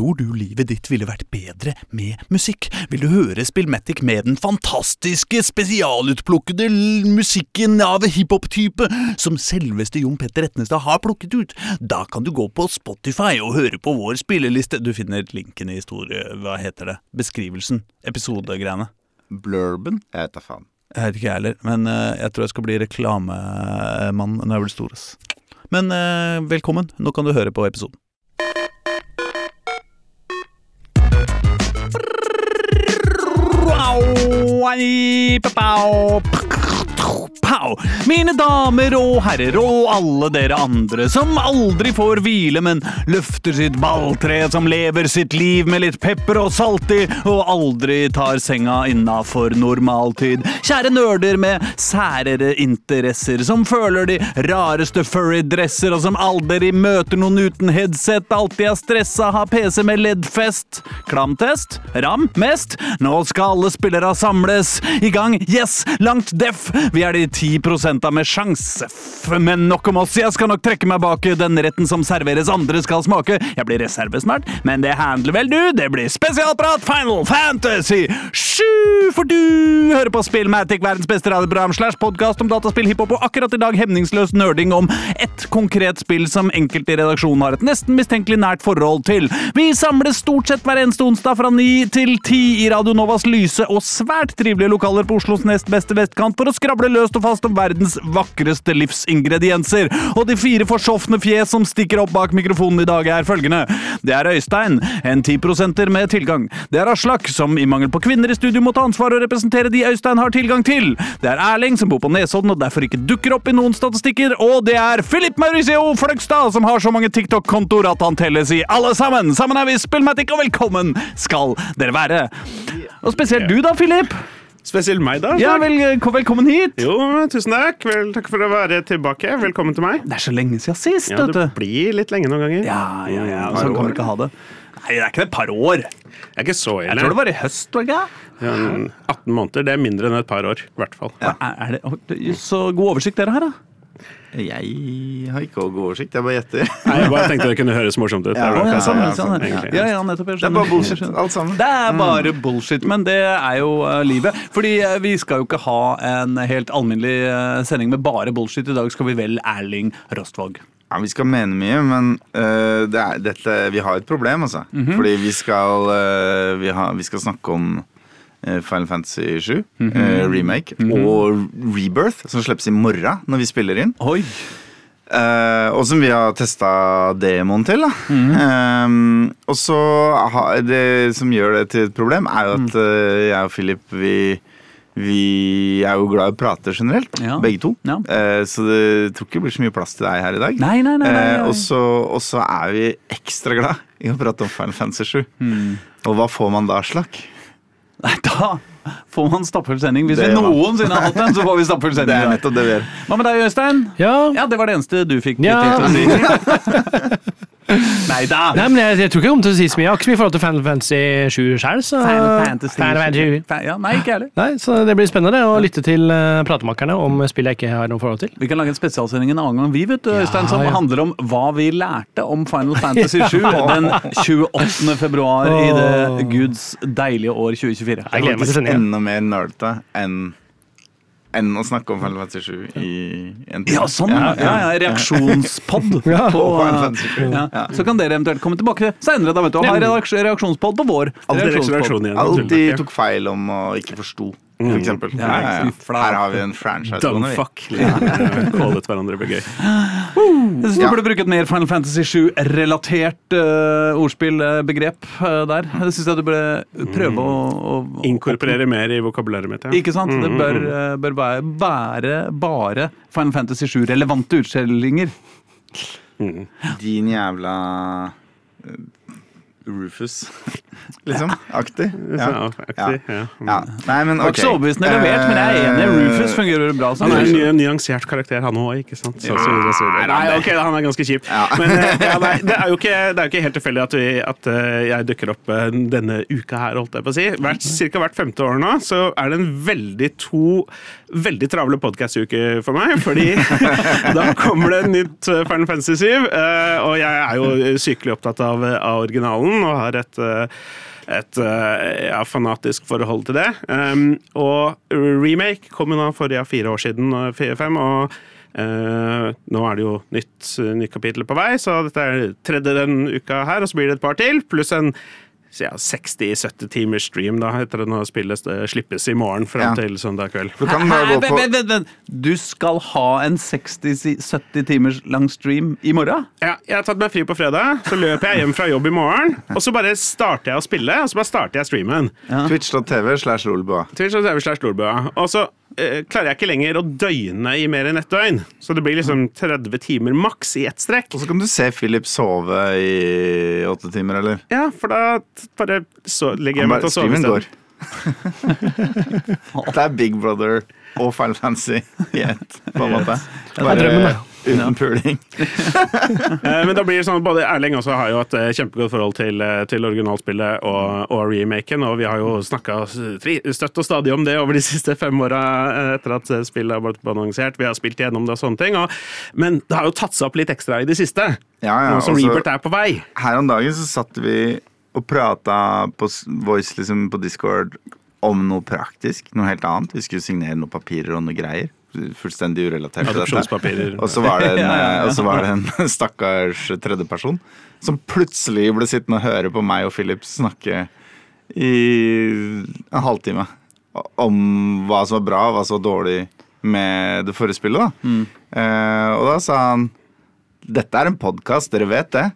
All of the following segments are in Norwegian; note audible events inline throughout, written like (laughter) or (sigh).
Tror du livet ditt ville vært bedre med musikk? Vil du høre Spillmatic med den fantastiske, spesialutplukkede musikken av hiphop-type som selveste Jon Petter Etnestad har plukket ut? Da kan du gå på Spotify og høre på vår spilleliste. Du finner linken i historie... Hva heter det? Beskrivelsen. Episodegreiene. Blurben? Jeg vet da faen. Jeg vet ikke jeg heller, men eh, jeg tror jeg skal bli reklamemann når jeg blir stor. Men eh, velkommen. Nå kan du høre på episoden. Wani. Bow, bow. Pow! Mine damer og herrer og alle dere andre som aldri får hvile, men løfter sitt balltre, som lever sitt liv med litt pepper og salt i, og aldri tar senga innafor normaltid. Kjære nerder med særere interesser, som føler de rareste furry-dresser, og som aldri møter noen uten headset, alltid er stressa, har PC med LED-fest. Klamtest? Ram? Mest? Nå skal alle spillere samles. I gang, yes! Langt deff! Vi er de 10 av med sjanse. Men nok om oss, jeg skal nok trekke meg bak den retten som serveres andre skal smake. Jeg blir reserve snart, men det handler vel du? Det blir spesialprat Final Fantasy 7! For du hører på Spillmatic, verdens beste radioprogram slash podkast om dataspill, hiphop og akkurat i dag hemningsløs nerding om ett konkret spill som enkelte i redaksjonen har et nesten mistenkelig nært forhold til. Vi samles stort sett hver eneste onsdag fra ni til ti i Radio Novas lyse og svært trivelige lokaler på Oslos nest beste vestkant for å skravle løst og fast om verdens vakreste livsingredienser. Og de fire forsofne fjes som stikker opp bak mikrofonen i dag, er følgende. Det er Øystein, en 10% med tilgang. Det er Aslak, som i mangel på kvinner i studio må ta ansvar og representere de Øystein har tilgang til. Det er Erling, som bor på Nesodden og derfor ikke dukker opp i noen statistikker. Og det er Filip Mauricio Fløgstad, som har så mange TikTok-kontoer at han telles i alle sammen. Sammen er vi Spillmatic, og velkommen skal dere være. Og spesielt du da, Filip. Spesielt meg, da. Ja, vel, velkommen hit. Jo, tusen takk. Vel, takk for å være tilbake. Velkommen til meg. Det er så lenge siden sist, Ja, det blir litt lenge noen ganger. Ja, ja, ja. Og Sånn kan vi ikke ha det. Nei, det er ikke det et par år. Jeg er ikke så ille. Jeg tror det var i høst. var det ikke? Ja, 18 måneder. Det er mindre enn et par år, i hvert fall. Ja. er det, så god oversikt dere har, da. Jeg har ikke god oversikt, jeg bare gjetter. (laughs) Nei, jeg bare tenkte det kunne høres morsomt ut. Ja, ja, sånn, sånn, ja, nettopp. Det er bare bullshit, alt sammen. Det er bare bullshit, men det er jo uh, livet. Fordi uh, vi skal jo ikke ha en helt alminnelig uh, sending med bare bullshit. I dag skal vi vel Erling Rostvåg. Ja, Vi skal mene mye, men det er, dette, vi har et problem, altså. Mhm. Fordi vi skal, vi, har, vi skal snakke om Final Fantasy 7, Mhm. øh, remake, og Rebirth, som slippes i morgen når vi spiller inn. Oi. Eh, og som vi har testa demoen til. Mhm. Eh, og så Det som gjør det til et problem, er jo Mm. at eh, jeg og Philip vi, vi er jo glad i å prate generelt, Ja. begge to. Ja. Eh, så det tror ikke det blir så mye plass til deg her i dag. Nei, nei, Eh, nei. og så og så er vi ekstra glad i å prate om Final Fantasy 7. Mm. Og hva får man da, Slakk? Nei, da får man stappfull sending. Hvis Det vi noensinne har hatt den, så får vi stappfull (laughs) Det er nettopp det vi gjør. Hva med deg, Øystein? Ja. Ja, det var det eneste du fikk Ja. til å si. (laughs) (laughs) Nei da. Nei, men jeg, jeg tror ikke jeg kommer til å si så mye. Jeg har ikke så mye forhold til Final Fantasy 7 sjøl. Så... Final Fantasy. Final Ja, nei, ikke heller. Nei, så det blir spennende å lytte til uh, pratemakerne om spill jeg ikke har noe forhold til. Vi kan lage en spesialsending en annen gang, vi, vet du, Øystein, som ja. handler om hva vi lærte om Final (laughs) Fantasy 7 den 28. februar i det guds deilige år 2024. Jeg gleder meg til sendinga. Enda mer nerdete enn enn å snakke om Final Fantasy 7 i en time. Ja, sånn, ja. ja, ja reaksjonspod. (laughs) Ja. på, Final Fantasy 7. ja. Så kan dere eventuelt komme tilbake seinere da, vet du, og ha reaksjonspod på vår Alltid reaksjon igjen. Alltid tok feil om å ikke forsto, for eksempel. Ja, Ja, ja. Her har vi en franchise. ja. Dumb gående, fuck. Kålet hverandre blir gøy. Jeg synes du burde bruke et mer Final Fantasy 7-relatert uh, ordspillbegrep uh, der. Det syns jeg du burde prøve å, å Inkorporere mer i vokabularet mitt. Ja. Ikke sant? Det bør, eh, bør være, være bare Final Fantasy 7-relevante utskjellinger. Din jævla eh, Rufus. (laughs) liksom. Aktig. (laughs) Ja. Ja. aktig, ja. ja. Nei, men Det var ikke så overbevisende levert, men jeg er enig. Eh, Rufus fungerer bra som Han er en nyansert karakter, han òg, ikke sant? Så, så, så. Nei, ok, han er ganske kjip. Ja. Men eh, ja, nei, det, er jo ikke, det er jo ikke helt tilfeldig at, at eh, jeg dukker opp denne uka her, holdt jeg på å si. Hvert, cirka hvert femte år nå så er det en veldig to veldig travle podkast-uker for meg. Fordi (laughs) da kommer det en nytt Final Fantasy 7, eh, og jeg er jo sykelig opptatt av, av originalen og har et eh, et eh, ja, fanatisk forhold til det. Um, og remake kom jo da for ja, fire år siden, og fire, fem, og Uh, nå er det jo nytt, nytt kapittel på vei, så dette er tredje den uka her, og så blir det et par til, pluss en 60-70 timers stream da, etter at nå spillet slippes i morgen fram Ja. til søndag kveld. Du kan bare gå Vent, på vent, vent, vent. Du skal ha en 60-70 timers lang stream i morgen? Ja, jeg har tatt meg fri på fredag, så løper jeg hjem fra jobb i morgen, og så bare starter jeg å spille, og så bare starter jeg streamen. twitch.tv slash lolbua. Twitch og så klarer jeg ikke lenger å døgne i mer enn ett døgn. Så det blir liksom 30 timer maks i ett strekk. Og så kan du se Philip sove i åtte timer, eller? Ja, for da bare så legger jeg meg til å sove streamen går. (laughs) Det er Big Brother og Final Fantasy i ett, på en måte. da. uten puling. (laughs) Eh, Men da blir det sånn at både Erling også har jo et eh, kjempegodt forhold til, eh, til originalspillet og, og remaken, og vi har jo snakka støtt og stadig om det over de siste fem åra etter at spillet har blitt annonsert. Vi har spilt gjennom det og sånne ting. Og, men det har jo tatt seg opp litt ekstra i det siste. Ja, ja, nå som og så- er på vei. Her om dagen så satt vi og prata på voice liksom på Discord om noe praktisk, noe helt annet. Vi skulle signere noen papirer og noe greier. Fullstendig urelatert til dette. Og så var det en, (laughs) ja, var det en (laughs) stakkars tredjeperson som plutselig ble sittende og høre på meg og Philip snakke i en halvtime om hva som var bra hva som var dårlig med det forrige spillet. Da. Eh, og da sa han dette er en podkast, dere vet det.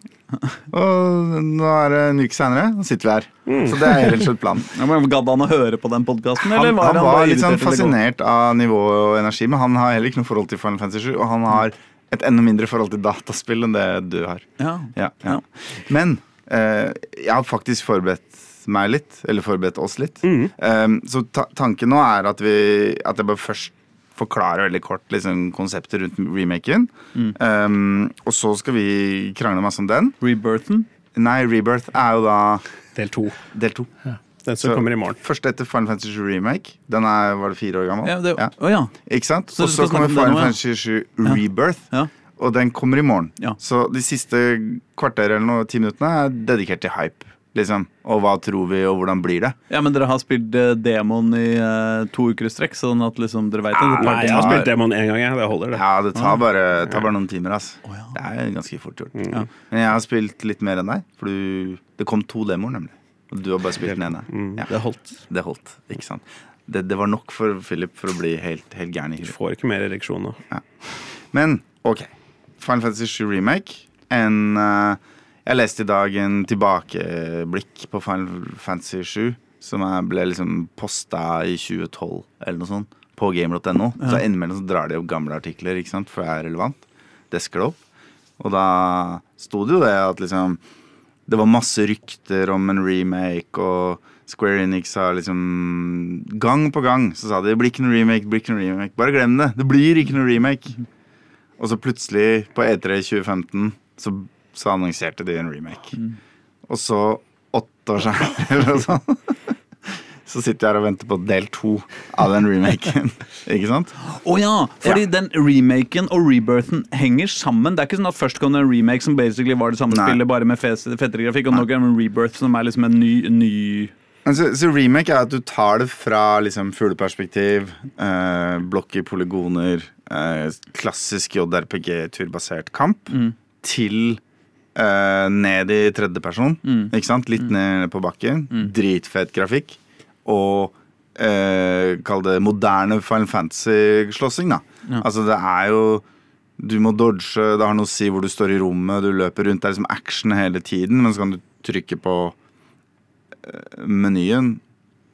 Og nå er det en uke seinere, og sitter vi her. Så det er helt slett planen. (laughs) Ja, men Gadd han å høre på den podkasten, Han, han var han, var litt sånn fascinert av nivå og energi, men han har heller ikke noe forhold til Final Fantasy 7, og han har et enda mindre forhold til dataspill enn det du har. Ja. Ja, ja. Men eh, jeg har faktisk forberedt meg litt, eller forberedt oss litt. Um, så ta tanken nå er at, vi, at jeg bare først forklarer veldig kort liksom, konseptet rundt remaken. Um, og så skal vi krangle masse om den. Rebirthen? Nei, Rebirth er jo da Del to. del to. Den som Så kommer i morgen. Først etter Final Fantasy 7 Remake. Den er, var det fire år gammel? Ja, det, Ja. Å ja. Ikke sant? Så Og så kommer Final nå, ja? Fantasy 7 Rebirth. Ja. Og den kommer i morgen. Ja. Så de siste kvarter eller noe, ti minuttene er dedikert til hype. Liksom. Og hva tror vi, og hvordan blir det? ja, men dere har spilt demon i uh, to uker i strekk, sånn at liksom dere veit det? Ah, nei, jeg har spilt Demon én gang, jeg. Det holder, det. Ja, det tar bare, tar bare noen timer. ass. Det er ganske fort gjort. Ja. Men jeg har spilt litt mer enn deg. For du, det kom to demoer, nemlig. Og du har bare spilt den ene. Ja, Det holdt. det holdt. Ikke sant? Det, det var nok for Philip for å bli helt, helt gæren i huet. får ikke mer ereksjon nå. Men OK. Final Fantasy 7 Remake. En eh, Jeg leste i dag en tilbakeblikk på Final Fantasy 7, som ble liksom posta i 2012 eller noe sånt, på gamer.no. Så innimellom så drar de opp gamle artikler, ikke sant, for det er relevant. Desker det opp. Og da sto det jo det at liksom Det var masse rykter om en remake, og Square Enix har liksom Gang på gang så sa de det blir ikke noe remake, blir ikke noe remake. Bare glem det. Det blir ikke noe remake. Og så plutselig, på E3 2015, så, så annonserte de en remake. Og så, åtte år senere, eller sånt, (laughs) så sitter jeg her og venter på del to av den remaken. (laughs) ikke sant? Å ja, fordi den remaken og rebirthen henger sammen. Det er ikke sånn at først kom det en remake som basically var det samme Nei. spillet, bare med fettere grafikk, og nå kommer en rebirth som er liksom en ny, ny Så, så remake er at du tar det fra liksom, fugleperspektiv, eh, blokk i polygoner, eh, klassisk JRPG turbasert kamp, til eh, ned i tredjeperson. Ikke sant? Litt ned på bakken. Dritfet grafikk. Og uh, kall det moderne Final Fantasy-slåssing, da. Altså, det er jo du må dodge, det har noe å si hvor du står i rommet, du løper rundt. Det er liksom action hele tiden, men så kan du trykke på menyen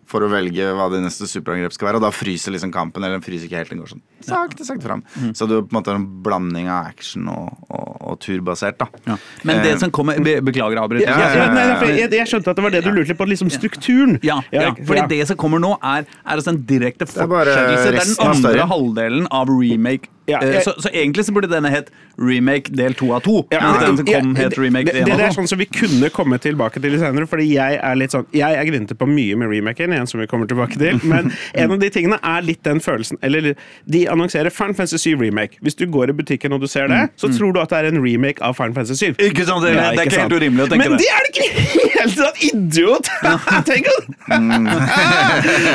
for å velge hva det neste superangrep skal være. Og da fryser liksom kampen, eller den fryser ikke helt, den går sånn sakte, sakte fram. Så du på en måte en blanding av action og, og, og turbasert, da. Ja. Men det Eh, som kommer be- Beklager avbrytelsen. Ja, ja, jeg, jeg skjønte at det var det du lurte på, liksom strukturen. Ja, fordi det som kommer nå, er, er altså en direkte er fortsettelse. Det er den andre halvdelen av remake. Ja, Eh, jeg- så, så egentlig så burde denne het remake del to av to. Ja, den som kom, ja, het remake det, det, det er sånn som vi kunne komme tilbake til senere, fordi jeg er litt sånn Jeg er grinete på mye med remaken, igjen som vi kommer tilbake til, (laughs) men en av de tingene er litt den følelsen Eller de annonserer Final Fantasy 7 Remake. Hvis du går i butikken og du ser det, så tror du at det er en remake av Final Fantasy 7. Ikke sant? Det, det er ikke helt urimelig å tenke Men det. det er det ikke helt sant! Idiot! (laughs) Tenk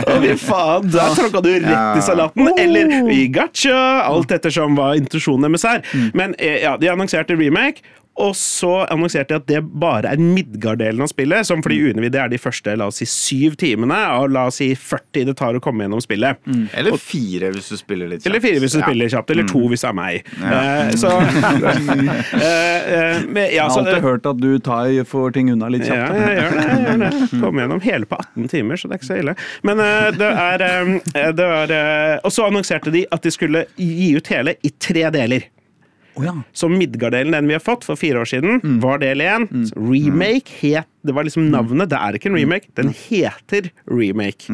Å, fy faen! Der tråkka du rett i salaten. Eller i gacha! Alt ettersom hva intensjonen deres er. Men eh, ja, de annonserte remake. Og så annonserte de at det bare er Midgard-delen av spillet, som for de uinnvidde det er de første la oss si, syv timene, og la oss si 40 det tar å komme gjennom spillet. Eller fire, hvis du spiller litt kjapt. Eller fire hvis du Ja. spiller kjapt, eller to hvis det er meg. Eh, så uh, (laughs) (laughs) eh, men, ja, Jeg har alltid hørt at du tar får ting unna litt ja, kjapt. jeg gjør det. jeg gjør det. Kom gjennom hele på 18 timer, så det er ikke så ille. Men uh, det er, eh, det er eh, Og så annonserte de at de skulle gi ut hele i tre deler. Å ja. Så Midgard-delen, den vi har fått for fire år siden, var del én. Remake het Det var liksom navnet. Det er ikke en remake, den heter remake.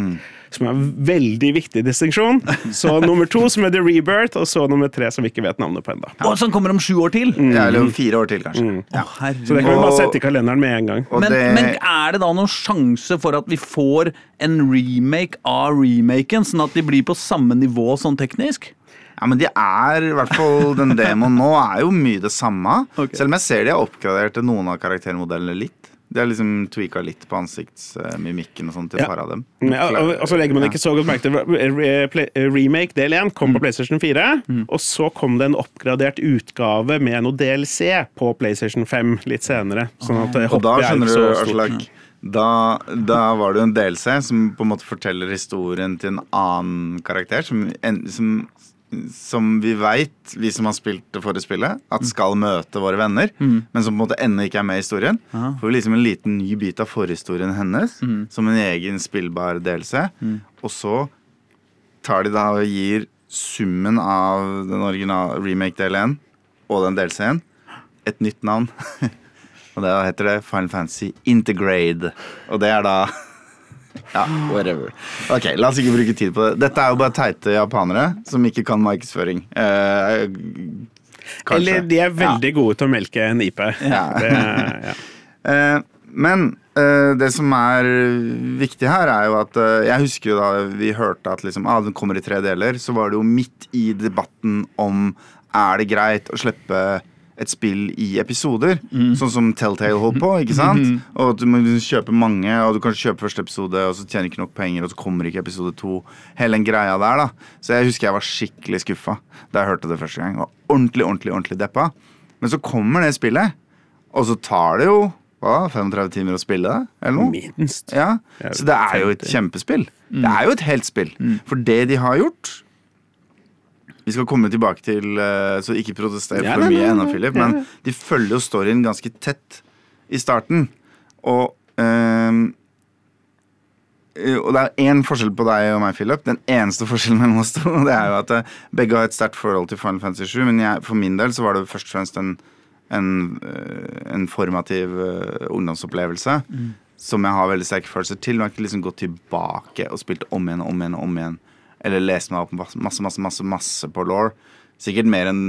Som er en veldig viktig distinksjon. Så (laughs) nummer to som heter Rebirth, og så nummer tre som vi ikke vet navnet på ennå. Og som kommer om sju år til! Ja, eller om fire år til, kanskje. Ja. Så det kan vi bare sette i kalenderen med en gang. Men, det, men er det da noen sjanse for at vi får en remake av remaken, sånn at de blir på samme nivå sånn teknisk? Ja, men de er, i hvert fall den demoen nå, er jo mye det samme. Okay. Selv om jeg ser de har oppgradert noen av karaktermodellene litt. De har liksom tweaka litt på ansiktsmimikken og sånn til Ja. par av dem. Ja, så legger man ikke så godt merke til Remake del 1 kom på PlayStation 4, og så kom det en oppgradert utgave med noe DLC på PlayStation 5 litt senere. Sånn at det Og da er skjønner du. Aslak da, da var det jo en DLC som på en måte forteller historien til en annen karakter, som, en, som, som vi veit, vi som har spilt det forrige spillet, at skal møte våre venner, men som på en måte ennå ikke er med i historien. Får vi liksom en liten ny bit av forhistorien hennes, som en egen spillbar DLC. Og så tar de da og gir summen av den originale remake-del 1 og den DLC-en et nytt navn. (laughs) Og da heter det Final Fantasy Integrade. Og det er da (laughs) Ja, whatever. Ok, La oss ikke bruke tid på det. Dette er jo bare teite japanere som ikke kan markedsføring. Eh, kanskje. Eller de er veldig gode til å melke en IP. Ja. Det, (laughs) ja. Eh, men eh, det som er viktig her, er jo at eh, Jeg husker jo da vi hørte at liksom, ah, den kommer i tre deler. Så var det jo midt i debatten om er det greit å slippe et spill i episoder. Sånn som Telltale holdt på. ikke sant? Og at du må kjøpe mange, og du kan kjøpe første episode, og så tjener ikke nok penger, og så kommer ikke episode to. Hele den greia der, da. Så jeg husker jeg var skikkelig skuffa da jeg hørte det første gang. Og ordentlig, ordentlig, ordentlig deppa. Men så kommer det spillet, og så tar det jo hva, 35 timer å spille det? Eller noe? Minst. Ja, Så det er jo et 50. kjempespill. Det er jo et helt spill. For det de har gjort Vi skal komme tilbake til eh, Så ikke protester for mye ennå, Philip. Men de følger jo storyen ganske tett i starten. Og eh, og det er én forskjell på deg og meg, Philip. Den eneste forskjellen mellom oss to (laughs) Det er jo at eh, begge har et sterkt forhold til Final Fantasy 7. Men jeg, for min del så var det først og fremst en, en, en formativ ungdomsopplevelse ungdomsopplevelse. Som jeg har veldig sterke følelser til. Jeg har ikke liksom gått tilbake og spilt om igjen og om igjen. og om igjen Eller lest meg opp masse, masse, masse, masse, på law. Sikkert mer enn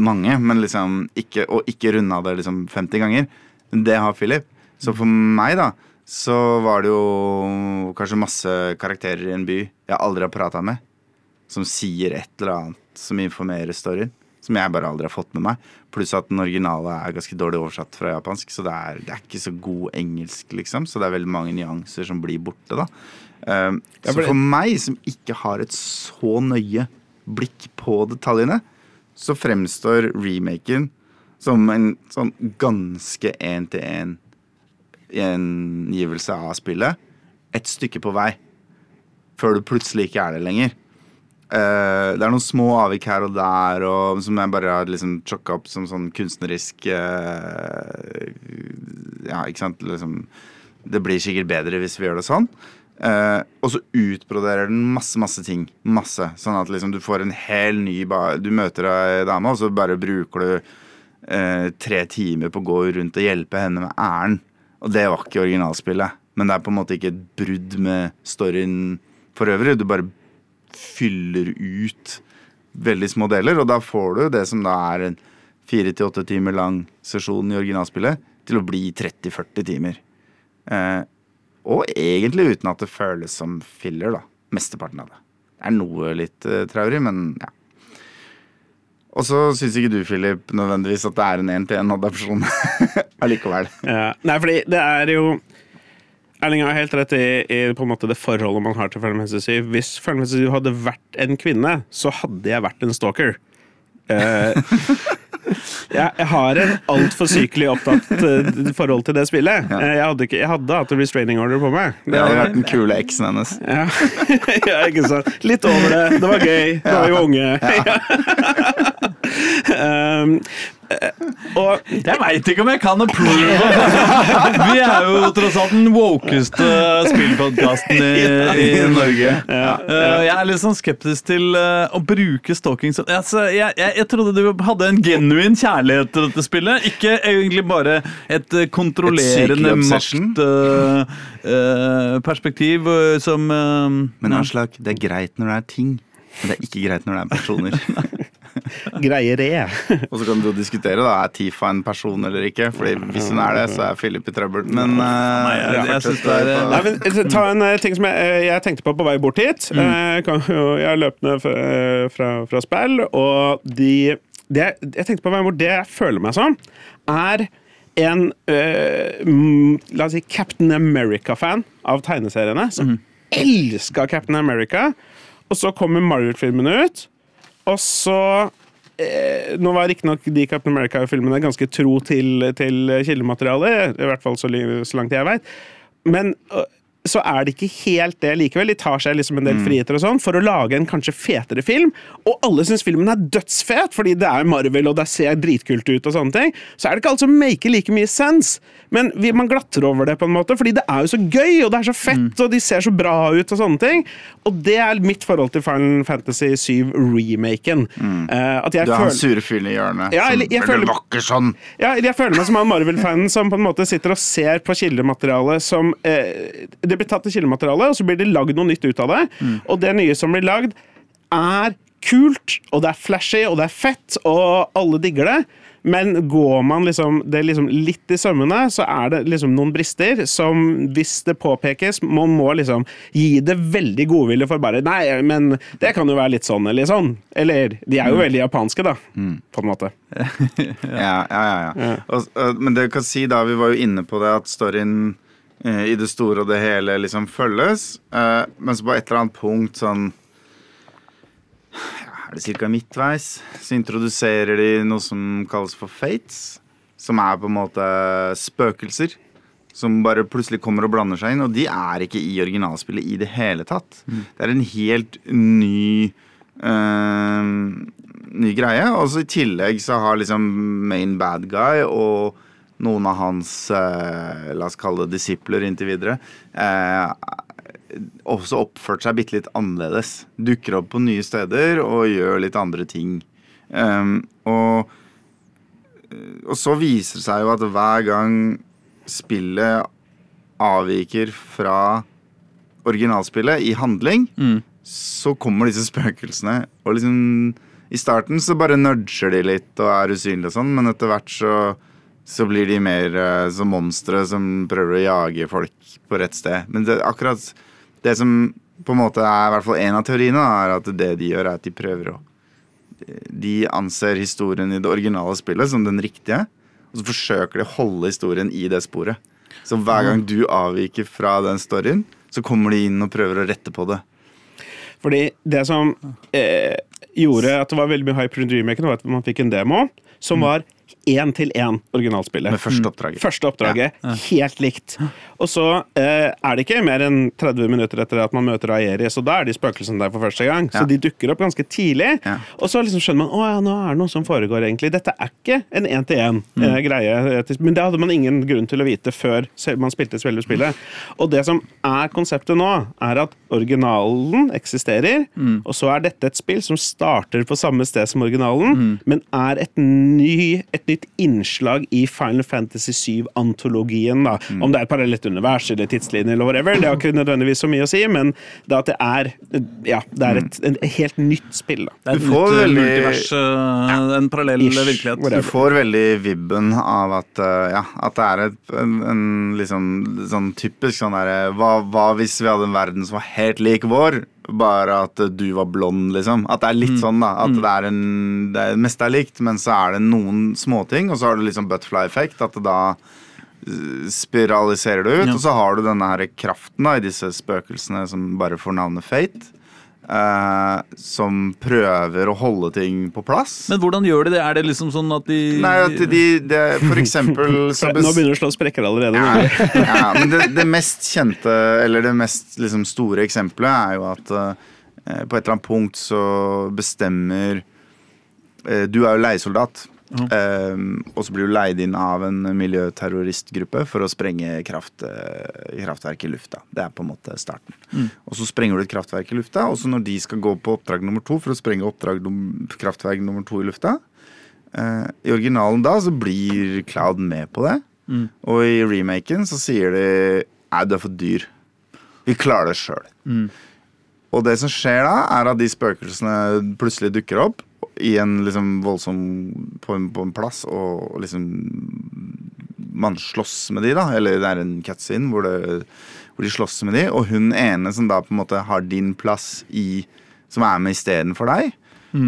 mange, men liksom ikke, og ikke runda det liksom 50 ganger. Det har Philip. Så for meg, da, så var det jo kanskje masse karakterer i en by jeg aldri har prata med, som sier et eller annet som informerer storyen. Som jeg bare aldri har fått med meg. Pluss at den originale er ganske dårlig oversatt fra japansk, så det er, det er ikke så god engelsk, liksom. Så det er veldig mange nyanser som blir borte, da. Ja, så for meg, som ikke har et så nøye blikk på detaljene, så fremstår remaken som en sånn ganske én-til-én gjengivelse av spillet. Et stykke på vei. Før du plutselig ikke er det lenger. Uh, det er noen små avvik her og der og, som jeg bare har liksom chokka opp som sånn kunstnerisk uh, Ja, ikke sant? Liksom, det blir sikkert bedre hvis vi gjør det sånn. Eh, og så utbroderer den masse, masse ting. Masse. Sånn at liksom du får en hel ny Du møter ei dame, og så bare bruker du eh, tre timer på å gå rundt og hjelpe henne med æren. Og det var ikke originalspillet. Men det er på en måte ikke et brudd med storyen for øvrig. Du bare fyller ut veldig små deler, og da får du det som da er en fire til åtte timer lang sesjon i originalspillet, til å bli 30-40 timer. Eh, og egentlig uten at det føles som filler, da. Mesteparten av det. Det er noe litt uh, traurig, men ja. Og så syns ikke du, Philip, nødvendigvis at det er en én-til-én-adopsjon (laughs) allikevel. Ja. Nei, fordi det er jo Erling har helt rett i, i på en måte det forholdet man har til Fantasy 7. Hvis Fantasy 7 hadde vært en kvinne, så hadde jeg vært en stalker. Eh, jeg, jeg har en altfor sykelig opptatt uh, forhold til det spillet. Ja. jeg, hadde ikke, jeg hadde hatt en restraining order på meg. Det hadde vært den kule eksen hennes. Ja. (laughs) ja, ikke sant. Litt over det. Det var gøy. Det var jo unge. (laughs) (laughs) um, eh, og Jeg veit ikke om jeg kan approve. (laughs) Vi er jo tross alt den wokeste spillpodkasten i, i Norge. Eh, Jeg er litt sånn skeptisk til eh, å bruke stalking som altså, jeg, jeg, jeg trodde du hadde en genuin kjærlighet til dette spillet. Ikke egentlig bare et eh, kontrollerende maktperspektiv uh, uh, som uh, Men. Aslak, det er greit når det er ting, men det er ikke greit når det er personer. (laughs) (laughs) greier det. Og så kan du jo diskutere, da. Er Tifa en person eller ikke? Fordi hvis hun er det, så er Philip i trøbbel. Men Nei, jeg- jeg synes det er, Nei, men eh, Ta en eh, ting som jeg, eh, jeg tenkte på på vei bort hit. Eh, kan jo- Jeg løpt ned fra, eh, fra, fra spill, og de det, Jeg tenkte på på vei bort, det jeg føler meg som, er en eh, mm, La oss si Captain America-fan av tegneseriene. Som elska Captain America. Og så kommer Marvel-filmen ut, og så eh, Nå var riktignok de Captain America-filmene ganske tro til, til kildematerialet, i hvert fall så, så langt jeg veit. Men øh, så er det ikke helt det likevel. De tar seg liksom en del friheter og sånn for å lage en kanskje fetere film. Og alle syns filmen er dødsfet, fordi det er Marvel og det ser dritkult ut. og sånne ting. Så er det ikke alt som maker like mye sense. Men vi, man glatter over det, på en måte, fordi det er jo så gøy, og det er så fett, og de ser så bra ut. Og sånne ting. Og det er mitt forhold til Final Fantasy 7-remaken. Mm. Uh, du er han sure fyren i hjørnet. Ja, jeg som, føler- vakker sånn! ja, jeg føler meg som han Marvel-fanen som på en måte sitter og ser på kildematerialet som eh, Det blir tatt til kildematerialet, og så blir det lagd noe nytt ut av det. Og det nye som blir lagd, er kult, og det er flashy, og det er fett, og alle digger det. Men går man liksom, det liksom litt i sømmene, så er det liksom noen brister som, hvis det påpekes, man må liksom gi det veldig godvilje for bare Nei, men det kan jo være litt sånn eller sånn. Eller De er jo veldig japanske, da, på en måte. (laughs) Ja, ja, ja. ja. Og, og, men det du kan si da, vi var jo inne på det at storyen i det store og det hele liksom følges. eh, men så på et eller annet punkt sånn ja, Er det ca. midtveis, så introduserer de noe som kalles for fates. Som er på en måte spøkelser. Som bare plutselig kommer og blander seg inn. Og de er ikke i originalspillet i det hele tatt. Det er en helt ny eh, ny greie. Og så i tillegg så har liksom main bad guy og noen av hans eh, la oss kalle det disipler inntil videre eh, også oppført seg bitte litt annerledes. Dukker opp på nye steder og gjør litt andre ting. Um, og, og så viser det seg jo at hver gang spillet avviker fra originalspillet i handling, så kommer disse spøkelsene. Og liksom I starten så bare nudger de litt og er usynlige og sånn, men etter hvert så, så blir de mer uh, som monstre som prøver å jage folk på rett sted. Men det, akkurat det som på en måte er i hvert fall en av teoriene, er at det de gjør, er at de prøver å De anser historien i det originale spillet som den riktige, og så forsøker de å holde historien i det sporet. Så hver gang du avviker fra den storyen, så kommer de inn og prøver å rette på det. Fordi det som eh, gjorde at det var veldig mye hype rundt remaken, var at man fikk en demo som var én til én originalspillet. Med første oppdraget. Første oppdraget, helt likt. Og så eh, er det ikke mer enn 30 minutter etter at man møter Aeris, og da er de spøkelsene der for første gang. Så Ja. de dukker opp ganske tidlig. Ja. Og så liksom skjønner man å ja, nå er det noe som foregår, egentlig. Dette er ikke en én-til-én-greie. Men det hadde man ingen grunn til å vite før man spilte selve spillet. Og det som er konseptet nå, er at originalen eksisterer, og så er dette et spill som starter på samme sted som originalen, men er et, ny, et nytt innslag i Final Fantasy 7-antologien. da. Om det er et parallelt univers eller tidslinje eller whatever, det har ikke nødvendigvis så mye å si, men det at det er, ja, det er et, et helt nytt spill. da. Det er Du et får nytt eh, veldig- multivers, eh, en parallell Ish, virkelighet. whatever. Du får veldig vibben av at, uh, ja, at det er et, en, en liksom sånn typisk sånn derre hva, hva hvis vi hadde en verden som var helt lik vår, bare at du var blond, liksom? At det er litt sånn, da. At det er en Det er- meste er likt, men så er det noen småting, og så har du liksom butterfly-effekt. At det da uh, spiraliserer det ut, Ja. og så har du denne her kraften da i disse spøkelsene som bare får navnet Fate. Eh, som prøver å holde ting på plass. Men hvordan gjør de det? Er det liksom sånn at de Nei, at de, de for eksempel (laughs) så Nå begynner det å slå sprekker allerede. ja, ja, men det, det mest kjente, eller det mest liksom, store eksempelet, er jo at eh, på et eller annet punkt så bestemmer eh, Du er jo leiesoldat. Eh, og så blir du leid inn av en miljøterroristgruppe for å sprenge kraft, eh, kraftverk i lufta. Det er på en måte starten. Og så sprenger du et kraftverk i lufta, og så når de skal gå på oppdrag nummer to for å sprenge oppdrag kraftverk nummer to i lufta, uh, I originalen da så blir Cloud med på det. Og i remaken så sier de Nei, du er for dyr. Vi klarer det sjøl. Og det som skjer da, er at de spøkelsene plutselig dukker opp i en liksom voldsom på en, på en plass, og liksom Man slåss med de, da. Eller det er en cutscene hvor, det, hvor de slåss med de. Og hun ene som da på en måte har din plass i Som er med istedenfor deg.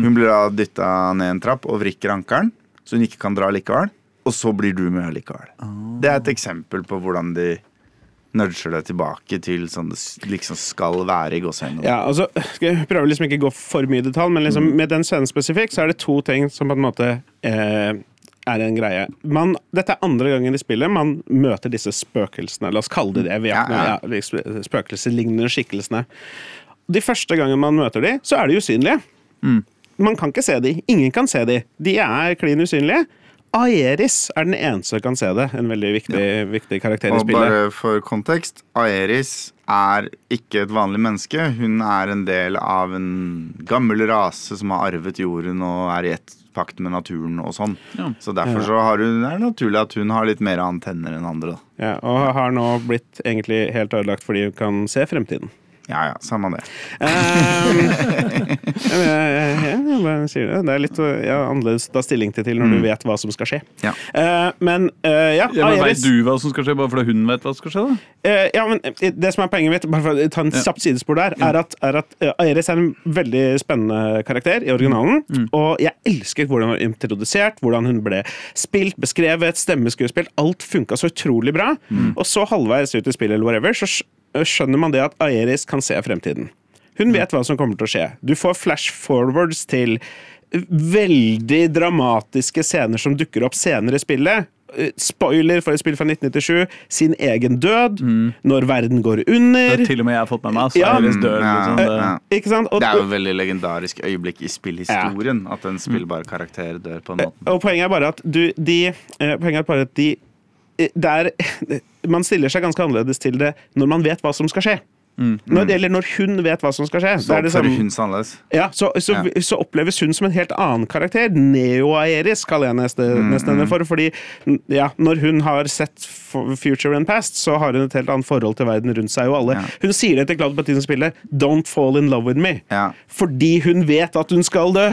Hun blir da dytta ned en trapp og vrikker ankelen, så hun ikke kan dra likevel. Og så blir du med likevel. Det er et eksempel på hvordan de nudger det tilbake til sånn det liksom skal være i gåseøynene. Ja, altså, jeg prøve liksom ikke å gå for mye i detalj, men liksom, med den scenen spesifikt så er det to ting som på en måte eh, er en greie. Man, dette er andre gangen i spillet man møter disse spøkelsene. La oss kalle det det. Vi Ja, ja, ja. spøkelseslignende skikkelsene. De første gangen man møter de, så er de usynlige. Man kan ikke se de. Ingen kan se de. De er klin usynlige. Aeris er den eneste som kan se det. En veldig viktig, viktig karakter i spillet. Og bare for kontekst, Aeris er ikke et vanlig menneske. Hun er en del av en gammel rase som har arvet jorden og er i ett pakt med naturen og sånn. Ja. Så derfor så har hun, er det naturlig at hun har litt mer antenner enn andre. Ja, og har nå blitt egentlig helt ødelagt fordi hun kan se fremtiden. Ja ja, samme det. Um, men jeg, jeg, jeg bare sier det. Det er litt uh, ja, annerledes å ta stilling til til når du vet hva som skal skje. Ja. Uh, men uh, ja, ja, men Veit du hva som skal skje, bare fordi hun vet hva som skal skje? da? Eh, ja, men eh, Det som er poenget mitt, bare for å ta en Ja. kjapt sidespor der, er at, er at eh, Aeris er en veldig spennende karakter i originalen. Og jeg elsker hvordan hun var introdusert, hvordan hun ble spilt, beskrevet, stemmeskuespilt. Alt funka så utrolig bra. Og så halvveis ut i spillet eller whatever, så skjønner man det at Aeris kan se fremtiden. Hun vet hva som kommer til å skje. Du får flash forwards til veldig dramatiske scener som dukker opp senere i spillet. Eh, Spoiler for et spill fra 1997. Sin egen død. Når verden går Det under. har til og med jeg har fått med meg. Så Ja. Dør, Ja, liksom. Det, ja. Ikke sant? Og, Det er jo et veldig legendarisk øyeblikk i spillhistorien at en spillbar karakter dør på en måte. og poenget er bare at du, de eh, Poenget er bare at de eh, det er, (laughs) Man stiller seg ganske annerledes til det når man vet hva som skal skje. Når, eller når hun vet hva som skal skje. Så opplever er det sånn- hun seg annerledes. Ja, så, så, Ja. så oppleves hun som en helt annen karakter. Neo-Aeris kaller jeg nesten nesten henne for. Fordi ja, når hun har sett Future and Past, så har hun et helt annet forhold til verden rundt seg. Og alle. Ja. Hun sier det til Claude på tiden spillet. Don't fall in love with me. Ja. Fordi hun vet at hun skal dø.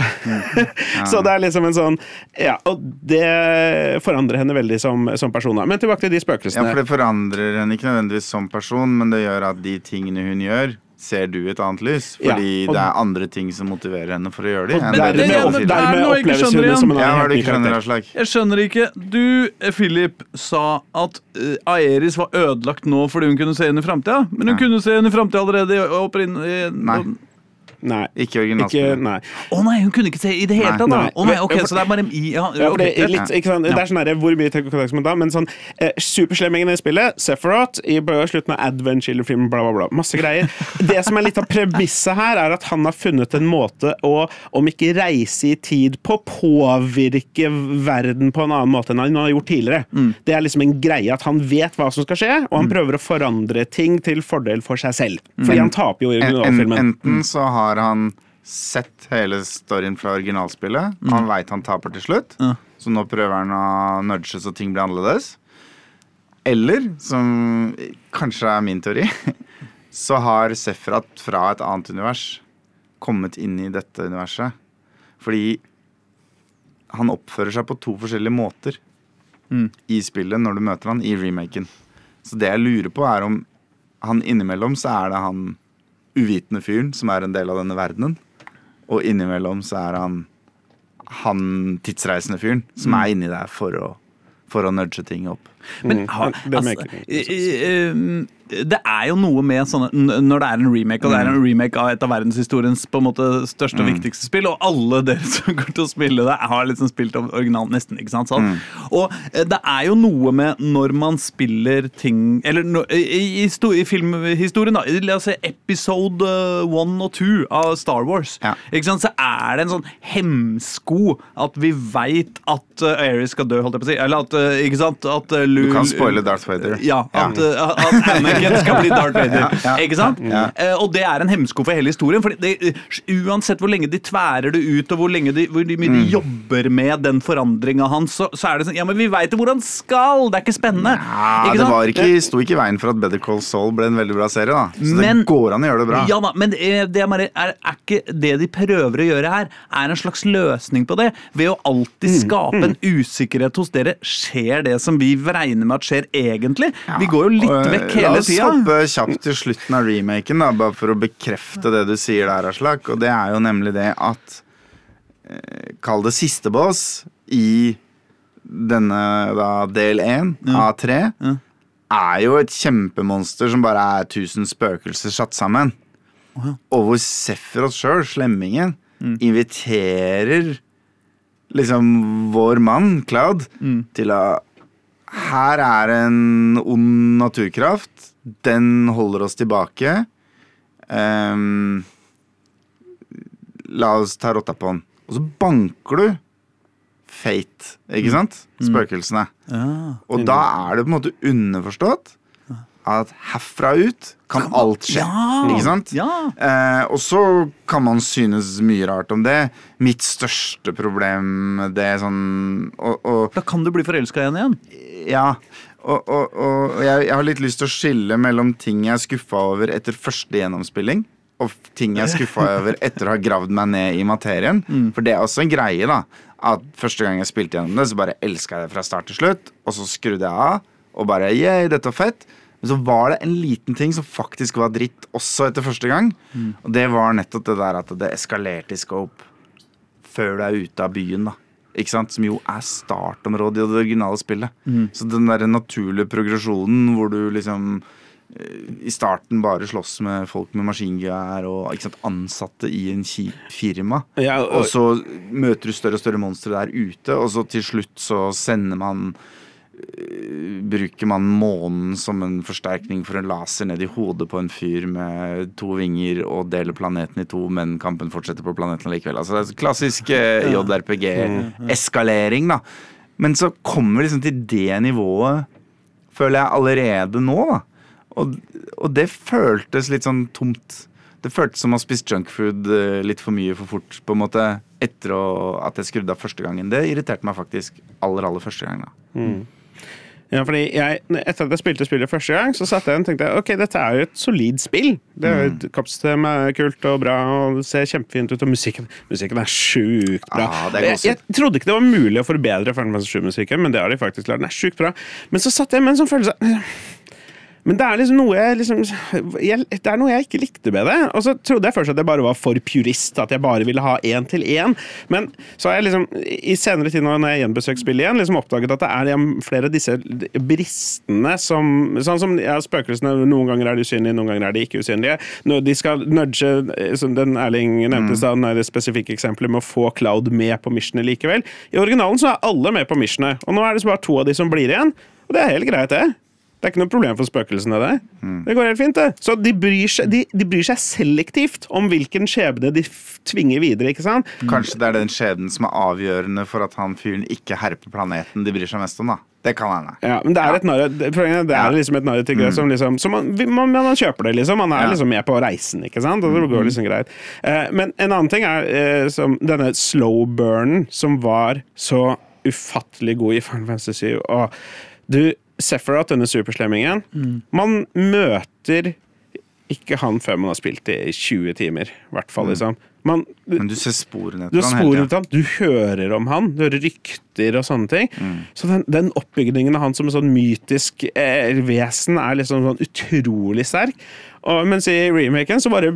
(laughs) så det er liksom en sånn Ja, og det forandrer henne veldig som, som person. Men tilbake til de spøkelsene. Ja, for det forandrer henne ikke nødvendigvis som person, men det gjør at de tingene hun gjør, ser du et annet lys. Ja, Fordi og- det er andre ting som motiverer henne for å gjøre det. Og Men det det- du dermed, får men til. det er dermed noe jeg ikke oppleves skjønner igjen som en Ja, helt ny karakter. Jeg skjønner ikke. Du, eh, Philip, sa at uh, Aeris var ødelagt nå fordi hun kunne se inn i framtida. Men hun Ja. kunne se inn i framtida allerede. i- opprinn- i- Nei. Nei. Ikke Ikke, originalspillet. nei. Å nei, hun kunne ikke se i det hele tatt! Å nei, ok, Så det er bare i ja, Ja, okay. det, er litt, ikke sant? det er sånn der, Hvor mye tenker man da? Men sånn eh, Superslemmingen i spillet, Sephiroth, i slutten av Advent Children bla, bla, bla. Masse greier. Det som er litt av premisset her, er at han har funnet en måte å, om ikke reise i tid på, påvirke verden på en annen måte enn han har gjort tidligere. Mm. Det er liksom en greie at han vet hva som skal skje, og han prøver å forandre ting til fordel for seg selv. Fordi han taper jo i En, en, originalfilmen. enten så har han sett hele storyen fra originalspillet. Han veit han taper til slutt, Ja. så nå prøver han å nudge så ting blir annerledes. Eller, som kanskje er min teori, (laughs) så har Sefrat fra et annet univers kommet inn i dette universet. Fordi han oppfører seg på to forskjellige måter Mm. i spillet når du møter han i remaken. Så det jeg lurer på, er om han innimellom så er det han uvitende fyren som er en del av denne verdenen. Og innimellom så er han han tidsreisende fyren som er inni der for å, for å nudge ting opp. Men Mm. ha, altså, eh, eh, det er jo noe med sånne Når det er en remake, og det er en remake av et av verdenshistoriens på en måte største og viktigste spill, og alle (laughs) dere som går til å spille det, har liksom spilt om originalen nesten, ikke sant? Sånn. Og eh, det er jo noe med når man spiller ting Eller i, i, i filmhistorien, da. La oss se episode eh, one og two av Star Wars. Ja. Ikke sant? Så er det en sånn hemsko at vi veit at uh, Aeris skal dø, holdt jeg på å si. Eller at, ikke sant? At, uh, Du kan spoile Darth Vader. Ja, at, uh, at Anakin skal bli Darth Vader. Ja, ja. Ikke sant? Ja. Eh, og det er en hemsko for hele historien. Fordi det, uansett hvor lenge de tværer det ut, og hvor, lenge de, hvor mye de jobber med den forandringa hans, så, så er det sånn Ja, men vi veit jo hvor han skal! Det er ikke spennende. Ja, Ikke det var ikke, sto ikke i veien for at Better Call Saul ble en veldig bra serie. da Så Men- det går an å gjøre det bra. Ja da, men eh, det er, er, ikke det de prøver å gjøre her, er en slags løsning på det? Ved å alltid skape en usikkerhet hos dere. Skjer det som vi regner med at skjer egentlig? Vi går jo litt Og, eh, vekk hele oss tida. hoppe kjapt til slutten av remaken, da, bare for å bekrefte det du sier der, Aslak. Og det er jo nemlig det at eh, Kall det siste boss i denne da, del én av tre. Ja. Er jo et kjempemonster som bare er tusen spøkelser satt sammen. Og hvor Sefrot sjøl, slemmingen, Mm. inviterer liksom vår mann, Cloud, Mm. til å Her er en ond naturkraft. Den holder oss tilbake. Um, la oss ta rotta på den. Og så banker du Fate, ikke sant? Spøkelsene. Ja. Og da er det på en måte underforstått at herfra ut kan alt skje. Ikke sant? Eh, og så kan man synes mye rart om det. Mitt største problem det er sånn og, og, Da kan du bli forelska igjen igjen. Ja. Og, og, og jeg, jeg har litt lyst til å skille mellom ting jeg er skuffa over etter første gjennomspilling, og ting jeg er skuffa over etter å ha gravd meg ned i materien. For det er også en greie, da. At første gang jeg spilte gjennom det, så bare elska jeg det fra start til slutt. Og så skrudde jeg av, og bare yeah, dette var fett. Men så var det en liten ting som faktisk var dritt også etter første gang. Og det var nettopp det der at det eskalerte i scope før du er ute av byen, da. Ikke sant? Som jo er startområdet i det originale spillet. Så den der naturlige progresjonen hvor du liksom eh, i starten bare slåss med folk med maskingevær og sant, ansatte i en kjip firma. Ja, og- og så møter du større og større monstre der ute, og så til slutt så sender man Bruker man månen som en forsterkning for en laser ned i hodet på en fyr med to vinger og deler planeten i to, men kampen fortsetter på planeten likevel. Altså det er klassisk eh, JRPG-eskalering, da. Men så kommer vi liksom til det nivået, føler jeg, allerede nå, da. Og, og det føltes litt sånn tomt. Det føltes som å ha spist junkfood eh, litt for mye for fort, på en måte, etter å, at jeg skrudde av første gangen. Det irriterte meg faktisk aller, aller første gang. da. Ja, fordi jeg, Etter at jeg spilte spillet første gang, så satt jeg og tenkte ok, dette er jo et solid spill. Det er jo et Kappsystem er kult og bra og det ser kjempefint ut. Og musikken, musikken er sjukt bra. Ah, er jeg, jeg trodde ikke det var mulig å forbedre Final Fantasy 7-musikken, men det har de faktisk klart. Den er sjukt bra. Men så satt jeg med en sånn følelse Men det er liksom noe jeg liksom jeg, Det er noe jeg ikke likte med det. Og så trodde jeg først at jeg bare var for purist, at jeg bare ville ha én til én. Men så har jeg liksom i senere tid når jeg gjenbesøkt spillet igjen, liksom oppdaget at det er flere av disse bristene som Sånn som ja, spøkelsene, noen ganger er de usynlige, noen ganger er de ikke usynlige. Når de skal nudge, eh, som den Erling nevnte stad, den spesifikke eksempelet med å få Cloud med på missionet likevel. I originalen så er alle med på missionet, og nå er det bare to av de som blir igjen. Og det er helt greit, det. Det er ikke noe problem for spøkelsene, det. Det går helt fint, det. Så de bryr, seg, de, de bryr seg selektivt om hvilken skjebne de tvinger videre, ikke sant? Kanskje det er den skjebnen som er avgjørende for at han fyren ikke herper planeten de bryr seg mest om, da. Det kan hende. Ja, men det er et narr det er, det er liksom et narrativ som liksom Så man, man, man kjøper det, liksom. Man er Ja. liksom med på reisen, ikke sant? Og det går liksom greit. Eh, men en annen ting er eh, som denne slow burnen som var så ufattelig god i Final Fantasy 7. Og du, Sephiroth, denne superslemmingen, man møter ikke han før man har spilt det i 20 timer, i hvert fall, liksom. Man, Men du ser sporene du etter sporet tida. han, du hører om han, du hører rykter og sånne ting. Mm. Så den, den oppbygningen av han som et sånn mytisk eh, vesen er liksom sånn utrolig sterk. Og, mens i remaken så bare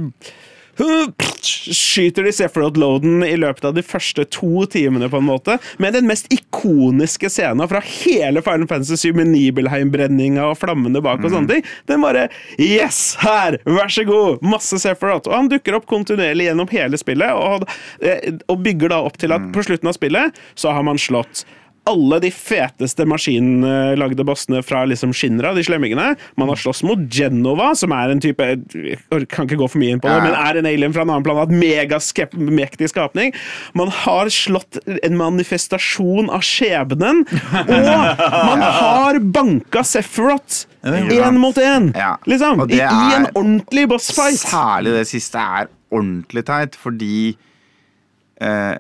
skyter de Sephiroth-loaden i løpet av de første to timene, på en måte. Med den mest ikoniske scenen fra hele Final Fantasy 7 med Nibelheim-brenninga og flammene bak og Mm. sånne ting. Den bare Yes! Her! Vær så god! Masse Sephiroth. Og han dukker opp kontinuerlig gjennom hele spillet, og, eh, og bygger da opp til at på slutten av spillet så har man slått alle de feteste maskinlagde bossene fra liksom Shinra, de slemmingene. Man har slåss mot Genova, som er en type Jeg kan ikke gå for mye inn på det, Ja. men er en alien fra en annen planet. Megamektig skapning. Man har slått en manifestasjon av skjebnen. Og (laughs) man har banka Sephiroth én mot én! Ja. Liksom. I, en ordentlig bossfight. Særlig det siste er ordentlig teit, fordi eh,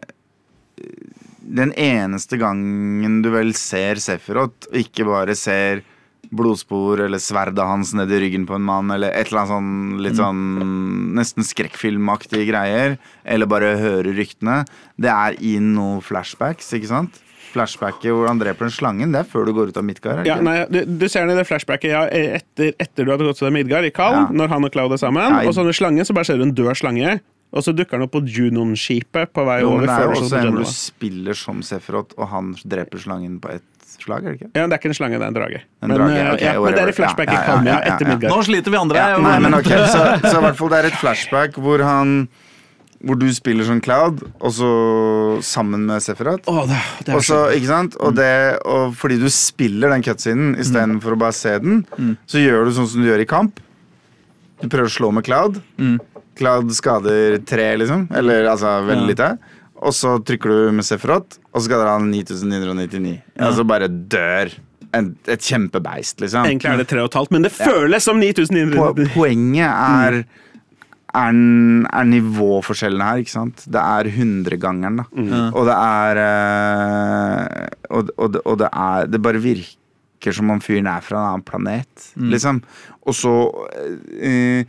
Den eneste gangen du vel ser Sefirot, ikke bare ser blodspor eller sverdet hans nedi ryggen på en mann, eller et eller annet sånn litt sånn nesten skrekkfilmaktige greier, eller bare høre ryktene, det er i noen flashbacks, ikke sant? Flashbacket hvor han dreper den slangen, det er før du går ut av Midgard. Ja, nei, du, du ser den i det flashbacket ja, etter, etter du hadde gått til Midgard i Kall, Ja. når han og Cloud er sammen. Ja, i- Og så en slangen, så bare ser du en død slange. Og så dukker han opp på Junon-skipet på vei Jo, over. men det er jo også en hvor du spiller som Sefrot, og han dreper slangen på ett slag, er det ikke? Ja, det er ikke en slange, det er en drage. En men, drage, okay, ok, ja, men det er i flashbacket Ja, ja, ja, ja, ja, etter. Midgard. Nå sliter vi andre. Ja, nei, men ok, så, så i hvert fall det er et flashback hvor han Hvor du spiller som Cloud, og så sammen med Sephiroth. Å, det, det er Og så, så ikke sant? Og, det, og fordi du spiller den cutscenen istedenfor å bare se den, så gjør du sånn som du gjør i kamp. Du prøver å slå med Cloud. Cloud skader tre, liksom. Eller altså veldig lite. Og så trykker du med Sefrot, og så skader han 9999. Altså bare dør. En, et kjempebeist, liksom. Egentlig er det tre og et halvt, men det føles som 9999. Poenget er er, er nivåforskjellene her, ikke sant? Det er hundregangeren, da. Og det er eh, og, og, det, og det er Det bare virker som om fyren er fra en annen planet, liksom. Og så uh,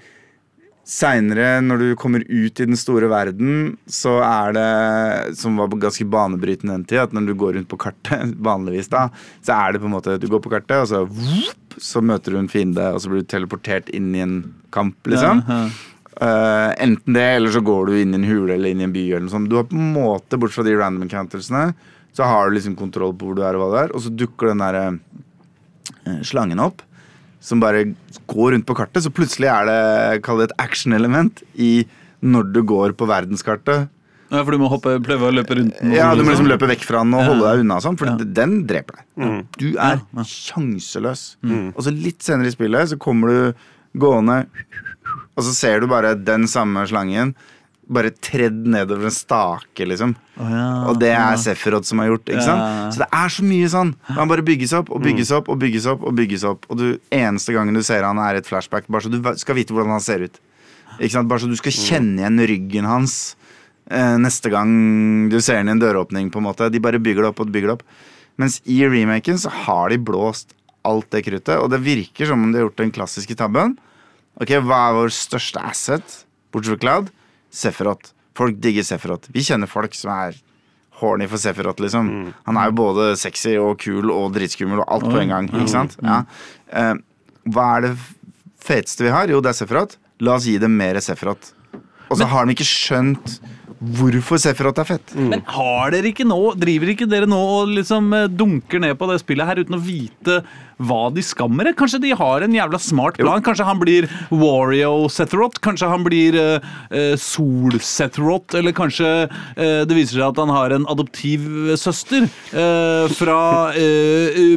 Seinere, når du kommer ut i den store verden, så er det Som var ganske banebrytende den tida, at når du går rundt på kartet, (laughs) vanligvis da, så er det på en måte Du går på kartet, og så så møter du en fiende, og så blir du teleportert inn i en kamp, liksom. Ja, ja. Uh, enten det, eller så går du inn i en hule eller inn i en by. Eller noe sånt. Du har på en måte, Bort fra de random encountersene, så har du liksom kontroll på hvor du er og hva du er. Og så dukker den der uh, slangen opp, som bare går rundt på kartet. Så plutselig er det det et action-element i når du går på verdenskartet. Ja, for du må hoppe, prøve å løpe rundt den. Ja, Du må liksom løpe vekk fra den og holde deg unna, sånn, for Ja. den dreper deg. Du er sjanseløs. Og så litt senere i spillet så kommer du gående, og så ser du bare den samme slangen bare tredd nedover en stake, liksom. Oh, ja, Og det ja. er Sephiroth som har gjort. ikke Ja. sant? Så det er så mye sånn. Han bare bygges opp og bygges opp og bygges opp. Og bygges opp Og du, eneste gangen du ser han er et flashback, bare så du skal vite hvordan han ser ut. Ikke sant? Bare så du skal kjenne igjen ryggen hans eh, neste gang du ser han i en døråpning. på en måte De bare bygger det opp og bygger det opp. Mens i remaken så har de blåst alt det kruttet, og det virker som om de har gjort den klassiske tabben. Ok, Hva er vår største asset, bortsett fra Cloud? Sephiroth. Folk digger Sephiroth. Vi kjenner folk som er horny for Sephiroth, liksom. Han er jo både sexy og kul og dritskummel og alt på en gang. ikke sant? Ja. Eh, hva er det feteste vi har? Jo, det er Sefrot. La oss gi dem mer Sefrot. Og så har de ikke skjønt hvorfor Sefrot er fett. Men har dere ikke nå, driver ikke dere nå og liksom eh, dunker ned på det spillet her uten å vite hva de skammer? Kanskje de har en jævla smart plan? Kanskje han blir Wario Setherot? Kanskje han blir uh, Sol Setherot? Eller kanskje uh, det viser seg at han har en adoptiv søster eh, fra eh,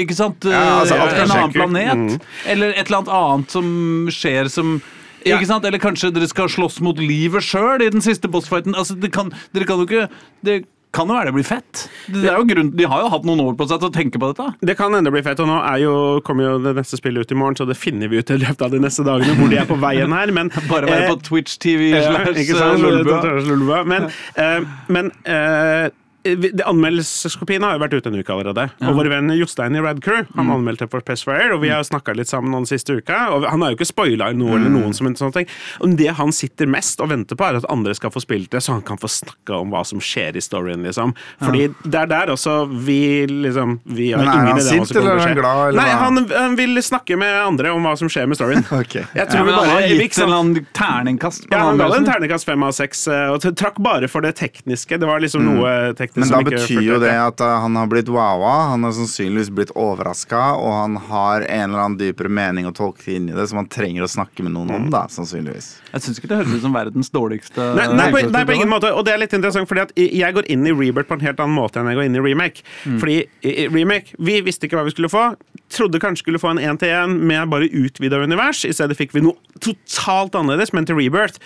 Ikke sant? Ja, altså, en annen planet? Eller et eller annet annet som skjer som Ja. Ikke sant? Eller kanskje dere skal slåss mot livet sjøl i den siste bossfighten. Altså, det kan, dere kan jo ikke Det kan jo være det blir fett. Det er jo grunn, de har jo hatt noen år på seg til å tenke på dette. Det kan ende bli fett, og nå jo, kommer jo det neste spillet ut i morgen, så det finner vi ut i løpet av de neste dagene hvor de er på veien her. Men, (laughs) Bare være eh, på Twitch TV (laughs) ja, slash sant? eh, Lolbua. Men, eh, men eh, Anmeldelseskopien har jo vært ute en uke allerede. Og vår venn Jostein i Radcrew Crew han anmeldte for Pestfire, og vi har snakka litt sammen den siste uka. Og han har jo ikke spoila noe eller noen som en sånn ting. Og det han sitter mest og venter på, er at andre skal få spilt det, så han kan få snakka om hva som skjer i storyen, liksom. Fordi det er der også vi liksom Vi har Men er ingen han idé om hva sint, eller er han glad, eller Nei, han, han vil snakke med andre om hva som skjer med storyen. (laughs) okay. Jeg Ja, tror men vi han bare har gitt en terningkast. på ja, han ga det en terningkast fem av seks, eh, og trakk bare for det tekniske. Det var liksom noe teknisk Men da betyr jo det at uh, han har blitt wowa, han har sannsynligvis blitt overraska, og han har en eller annen dypere mening å tolke inn i det, som han trenger å snakke med noen om, da, sannsynligvis. Jeg syns ikke det høres ut som verdens dårligste Nei, nei, på, nei, på ingen måte. Og det er litt interessant, fordi at jeg går inn i Rebirth på en helt annen måte enn jeg går inn i remake. Fordi i remake, vi visste ikke hva vi skulle få. Trodde kanskje skulle få en én-til-én med bare utvida univers. I stedet fikk vi noe totalt annerledes, men til Rebirth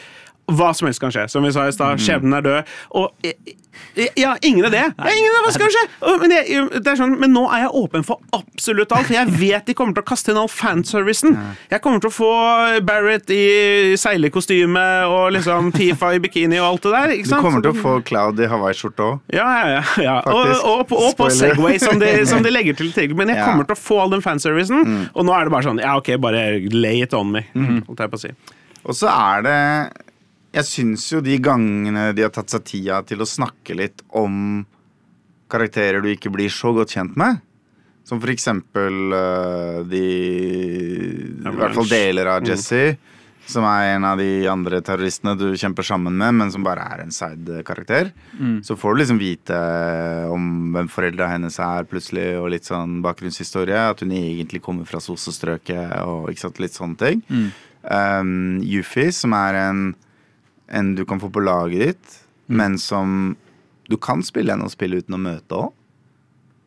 hva som helst kan skje. Som vi sa i stad, skjebnen er død. Og ja, ingen idé. det, har ingen idé hva skal skje! Men, jeg, det er sånn, men nå er jeg åpen for absolutt alt, for jeg vet de kommer til å kaste inn all fanservicen. Jeg kommer til å få Barrett i seilerkostyme og liksom Tifa i bikini og alt det der. Du kommer til å få Cloud i hawaiiskjorte òg. Ja, ja, ja. ja. Og, og, på- og på Segway, som de, som de (laughs) legger til. til. Men jeg Mm. kommer til å få all den fanservicen, og nå er det bare sånn Ja, OK, bare lay it on me. Holdt jeg på å si. Og så er det Jeg syns jo de gangene de har tatt seg tida til å snakke litt om karakterer du ikke blir så godt kjent med, som for eksempel uh, de I hvert fall deler av Jesse, som er en av de andre terroristene du kjemper sammen med, men som bare er en side-karakter. Så får du liksom vite om hvem foreldra hennes er, plutselig, og litt sånn bakgrunnshistorie. At hun egentlig kommer fra Sosestrøket, og ikke sant, litt sånne ting. Um, Yuffie, som er en, en du kan få på laget ditt, men som du kan spille henne og spille uten å møte òg.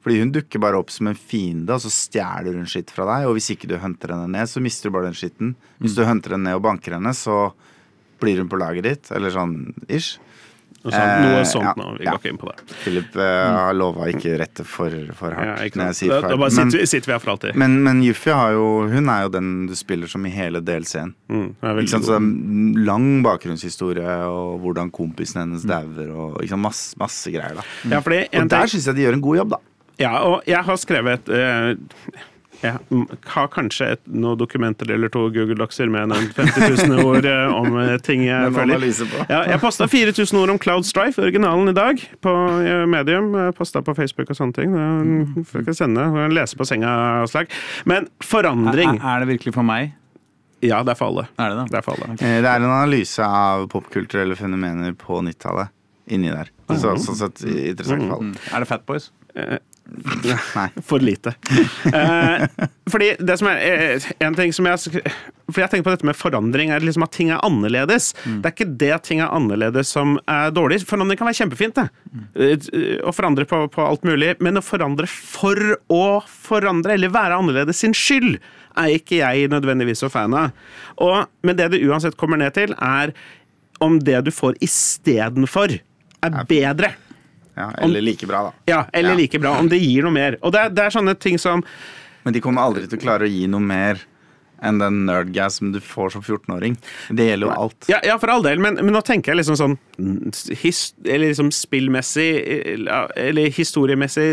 Fordi hun dukker bare opp som en fiende, og så stjeler hun skitt fra deg. Og hvis ikke du hunter henne ned, så mister du bare den skitten. Hvis du hunter henne ned og banker henne, så blir hun på laget ditt. Eller sånn ish. Noe Eh, sånt ja, nå. Vi ja. går ikke inn på det. Philip eh, har lova ikke rette for, for hardt sier Da, da bare sitter, sitter vi her for alltid. men, men Yuffie har jo Hun er jo den du spiller som i hele DLC-en. Mm, lang bakgrunnshistorie, og hvordan kompisen hennes Mm. dauer, og sant? Masse, masse greier. da ja, fordi Og der syns jeg de gjør en god jobb, da. ja, og jeg har skrevet eh, jeg har kanskje et, noen dokumenter eller to Google Docs-er med en 50 000 ord eh, om eh, ting jeg (laughs) føler. Ja, jeg posta 4000 ord om Cloud Strife, originalen i dag, på eh, Medium. Posta på Facebook og sånne ting. Det får sende. Jeg Lese på senga og slag. Men forandring Er, er det virkelig for meg? Ja, det er for alle. Er det det? Det er for alle. Okay. Det er en analyse av popkulturelle fenomener på 90-tallet inni der. Så, sånn sett interessant fall. Mm. Er det Fatboys? Nei. For lite. Eh, fordi det som er eh, En ting som jeg For jeg tenker på dette med forandring, er liksom at ting er annerledes. Det er ikke det at ting er annerledes som er dårlig. Forandring kan være kjempefint, det. Eh, Å forandre på, på alt mulig. Men å forandre for å forandre, eller være annerledes sin skyld, er ikke jeg nødvendigvis så fan av. Og, men det det uansett kommer ned til, er om det du får istedenfor, er bedre. Ja, eller like bra, da. Ja, eller Ja. like bra. Om det gir noe mer. Og det det er sånne ting som Men de kommer aldri til å klare å gi noe mer enn den nerdgasm du får som 14-åring. Det gjelder jo alt. Ja, ja for all del, men, men nå tenker jeg liksom sånn his, Eller liksom spillmessig eller, historiemessig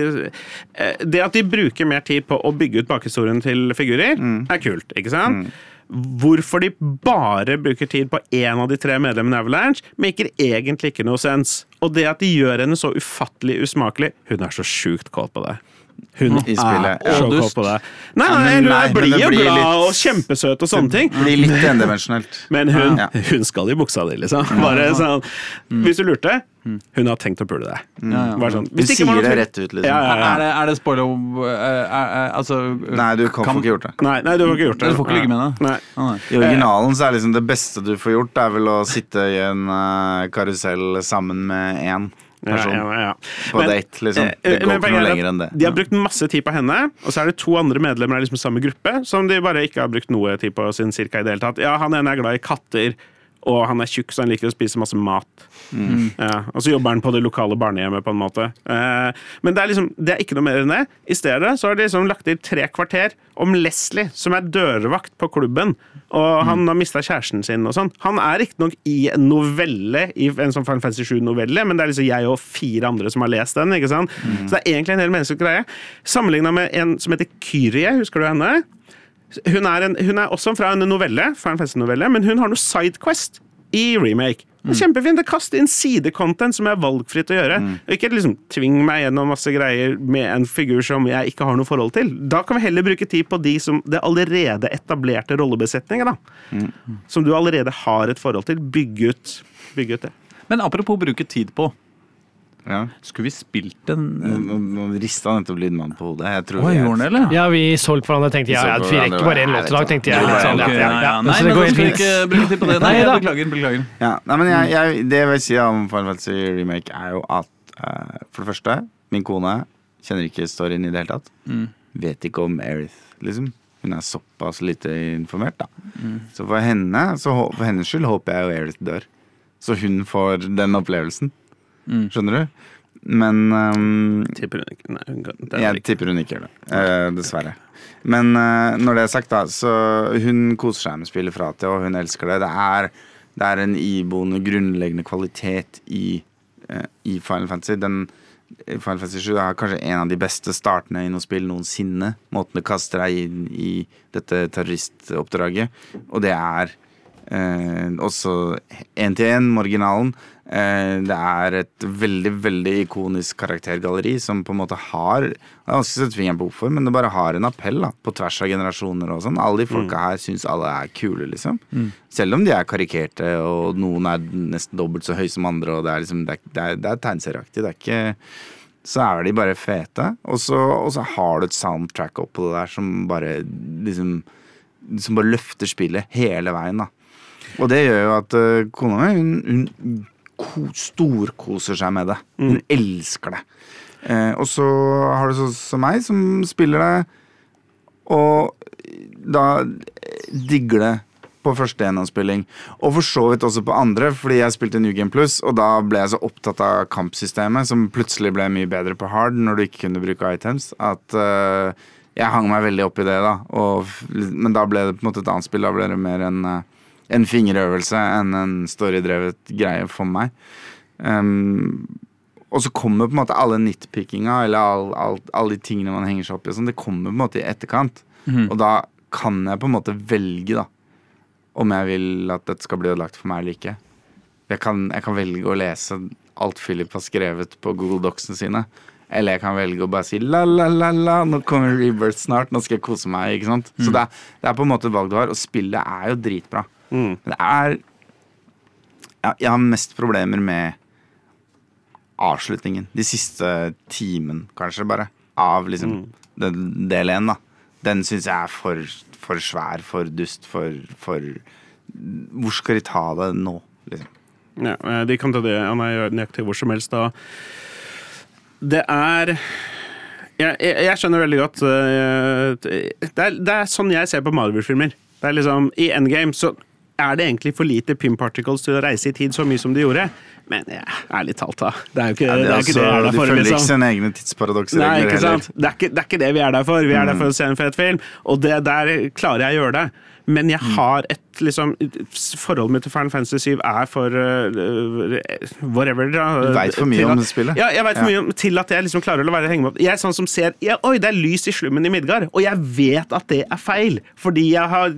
eh, Det at de bruker mer tid på å bygge ut bakhistorien til figurer, er kult, ikke sant? Hvorfor de bare bruker tid på én av de tre medlemmene i Avalanche, maker egentlig ikke noe sens. Og det at de gjør henne så ufattelig usmakelig Hun er så sjukt kåt på deg. Hun i spillet. Ja. Og på. Nei, nei, hun nei, er men blid og glad litt- og kjempesøt og sånne ting. Blir litt endimensjonelt. Men hun, Ja. hun skal i buksa di, liksom. Bare sånn. Hvis du lurte, hun har tenkt å pule deg. Ja, ja. Sånn. Du sier det rett ut, liksom. Ja, ja, ja. Er det, er det spoiler eh, er, er, Altså Nei, du kan, får ikke gjort det. Nei, nei, du har ikke gjort det. Du får ikke ligge med henne? Ah. I originalen så er liksom det beste du får gjort, er vel å sitte i en uh, karusell sammen med én person ja, ja. på Men- date, liksom. Eh, Det går men ikke noe er lenger enn det. De har brukt masse tid på henne, og så er det to andre medlemmer av liksom samme gruppe som de bare ikke har brukt noe tid på sin cirka i det hele tatt. Ja, han ene er glad i katter, og han er tjukk, så han liker å spise masse mat. Mm. Ja, og så jobber han på det lokale barnehjemmet, på en måte. Eh, men det er liksom, det er ikke noe mer enn det. I stedet så har de liksom lagt til tre kvarter om Leslie, som er dørvakt på klubben. Og han har mista kjæresten sin og sånn. Han er riktignok i en novelle, i en sånn Final Fantasy 7-novelle, men det er liksom jeg og fire andre som har lest den. ikke sant? Så det er egentlig en hel menneskelig greie. Sammenligna med en som heter Kyrie, husker du henne? Hun er, en, hun er også fra en novelle, Final Fantasy-novelle, men hun har noe sidequest i remake. Det er kjempefint. Kast inn sidecontent som er valgfritt å gjøre. Mm. ikke liksom tving meg gjennom masse greier med en figur som jeg ikke har noe forhold til. Da kan vi heller bruke tid på de som det allerede etablerte rollebesetninger. da. Som du allerede har et forhold til. Bygge ut, bygge ut det. Men apropos bruke tid på. Ja. Skulle vi spilt den? Nå, nå rista nettopp lydmannen på hodet. Jeg tror Oi, jeg- gjorde den eller? Ja, vi så litt på hverandre og tenkte ja, Vi ja, vi rekker bare én låt i dag, tenkte jeg. Litt sånn, ja, ja, ja, ja. ja. Nei, men da skal vi ikke bruke tid på det. Nei, beklager. beklager. Ja, nei, men jeg, jeg, Det jeg vil si om Final Fantasy Remake, er jo at uh, for det første, min kone kjenner ikke storyen i det hele tatt. Vet ikke om Erith, liksom. Hun er såpass lite informert, da. Så for henne, så, for hennes skyld håper jeg jo Erith dør. Så hun får den opplevelsen. Skjønner du? Men um, Tipper hun ikke Nei, hun kan, det er jeg ikke. tipper hun ikke gjør det. eh, dessverre. Men eh, når det er sagt, da, så hun koser seg med spillet fra til, og hun elsker det. Det er, det er en iboende, grunnleggende kvalitet i, eh, i Final Fantasy. Den, Final Fantasy 7 er kanskje en av de beste startene i noe spill noensinne. Måten det kaster deg inn i dette terroristoppdraget. Og det er eh, også én til én, marginalen. Eh, det er et veldig veldig ikonisk karaktergalleri som på en måte har Det er vanskelig å sette fingeren på hvorfor, men det bare har en appell da, på tvers av generasjoner. og sånn Alle de folka her syns alle er kule, liksom. Selv om de er karikerte, og noen er nesten dobbelt så høye som andre. Og det er liksom Det er, det er, det er tegneserieaktig. Det er ikke så er de bare fete. Og så, og så har du et soundtrack oppå det der som bare liksom Som bare løfter spillet hele veien, da. Og det gjør jo at uh, kona mi, hun, hun storkoser seg med det. Hun elsker det. Eh, og så har du sånn som meg, som spiller det, og da digger det på første gjennomspilling. Og for så vidt også på andre, fordi jeg spilte New Game Plus, og da ble jeg så opptatt av kampsystemet, som plutselig ble mye bedre på hard når du ikke kunne bruke items, at uh, jeg hang meg veldig opp i det, da. Og, men da ble det på en måte et annet spill. Da ble det mer en, eh, en fingerøvelse enn en storydrevet greie for meg. Um, og så kommer på en måte alle nitpickinga, eller all, all, alle de tingene man henger seg opp i, sånn, det kommer på en måte i etterkant. Og da kan jeg på en måte velge, da, om jeg vil at dette skal bli ødelagt for meg eller ikke. Jeg kan, jeg kan velge å lese alt Philip har skrevet på Google Docsene sine. Eller jeg kan velge å bare si la, la, la, la, nå kommer Rebirth snart, nå skal jeg kose meg. ikke sant? Så det er, det er på en måte valg du har, og spillet er jo dritbra. Men det er jeg, har mest problemer med avslutningen. De siste timen, kanskje, bare. Av liksom den del én, da. Den syns jeg er for, for svær, for dust, for, for Hvor skal de ta det nå, liksom? Ja, eh, de kan ta det han er nøyaktig hvor som helst da. Det er jeg, jeg, jeg skjønner veldig godt eh, det, er, det er sånn jeg ser på Marvel-filmer. Det er liksom, I Endgame så er det egentlig for lite Pim Particles til å reise i tid så mye som de gjorde. Men ja, ærlig talt, da. Det er jo ikke Ja, det, det er ikke altså, det er der for. følger ikke Liksom. sine egne tidsparadokser Nei, ikke sant? Det er ikke, det er ikke det vi er der for. Vi er der for å se en fet film, og det, der klarer jeg å gjøre det. Men jeg har et liksom forholdet mitt til Final Fantasy 7 er for uh, whatever. Da, Du vet for mye at, om spillet. Ja, jeg vet for mye om til at jeg liksom klarer å være henge meg opp. Jeg er sånn som ser ja, Oi, det er lys i slummen i Midgard, og jeg vet at det er feil. Fordi jeg har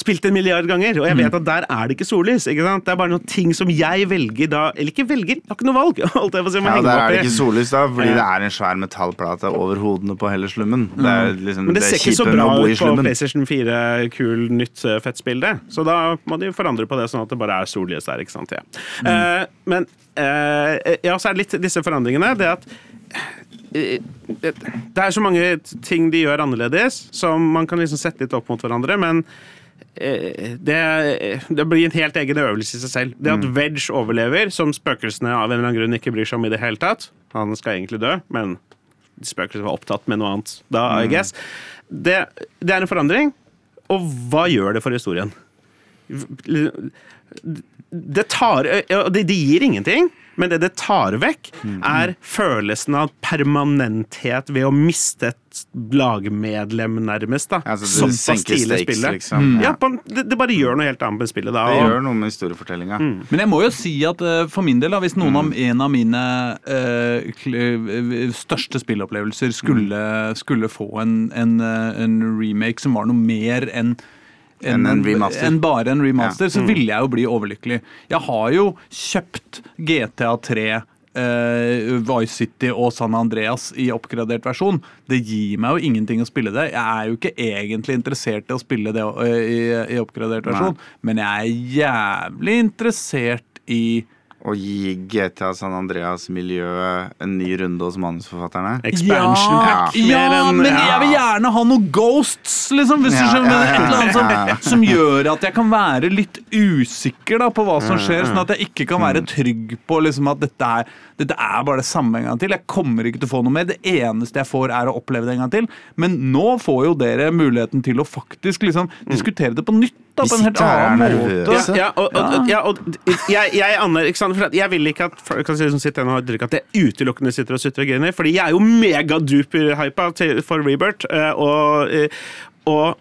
spilt en milliard ganger, og jeg vet at der er det ikke sollys. ikke sant? Det er bare noen ting som jeg velger da Eller ikke velger, jeg har ikke noe valg. (laughs) Holdt jeg på å si, Ja, Der er det ikke sollys, da, fordi Ja. det er en svær metallplate over hodene på hele slummen. Det er liksom Men det ser ikke så bra ut på. PlayStation 4, kul, nytt, eh, fett spill, det. Så da må de forandre på det, sånn at det bare er sollys der. ikke sant? Ja. Eh, men eh, ja, så er det litt disse forandringene. Det at eh, det er så mange ting de gjør annerledes, som man kan liksom sette litt opp mot hverandre, men det, det blir en helt egen øvelse i seg selv. Det at Veg overlever, som spøkelsene av en eller annen grunn ikke bryr seg om i det hele tatt Han skal egentlig dø, men spøkelset var opptatt med noe annet da, I guess. Det, det er en forandring, og hva gjør det for historien? Det tar ja, det, det gir ingenting, men det det tar vekk, er følelsen av permanenthet ved å miste et lagmedlem, nærmest. da. Altså, det senker stakes, liksom. Ja, Ja. på, det, det bare gjør noe helt annet med spillet da. Det og- gjør noe med historiefortellinga. Men jeg må jo si at eh, for min del, da, hvis noen av, en av mine uh, største spillopplevelser skulle, skulle få en, en, en remake som var noe mer enn Enn en en, en bare en remaster, Ja. så ville jeg jo bli overlykkelig. Jeg har jo kjøpt GTA 3 eh, Vice City og San Andreas i oppgradert versjon. Det gir meg jo ingenting å spille det. Jeg er jo ikke egentlig interessert i å spille det eh, i, i oppgradert versjon, men jeg er jævlig interessert i Å gi GTA San Andreas-miljøet en ny runde hos manusforfatterne. Expansion pack. Ja, mer men jeg vil gjerne ha noe ghosts, liksom. Hvis du skjønner. ja, ja, Et eller annet som, ja, ja. som gjør at jeg kan være litt usikker da, på hva som skjer. Sånn at jeg ikke kan Mm. være trygg på liksom, at dette er, dette er bare det samme en gang til. Jeg kommer ikke til å få noe mer. Det eneste jeg får, er å oppleve det en gang til. Men nå får jo dere muligheten til å faktisk liksom, diskutere det på nytt. Da, på en helt annen måte. Ja, ja, og, og, ja, og jeg, jeg, aner, ikke sant? For jeg vil ikke at folk kan si som sitter og drikker at jeg utelukkende sitter og sutter og griner, fordi jeg er jo megaduper-hypa for Rebirth, eh, og, eh, og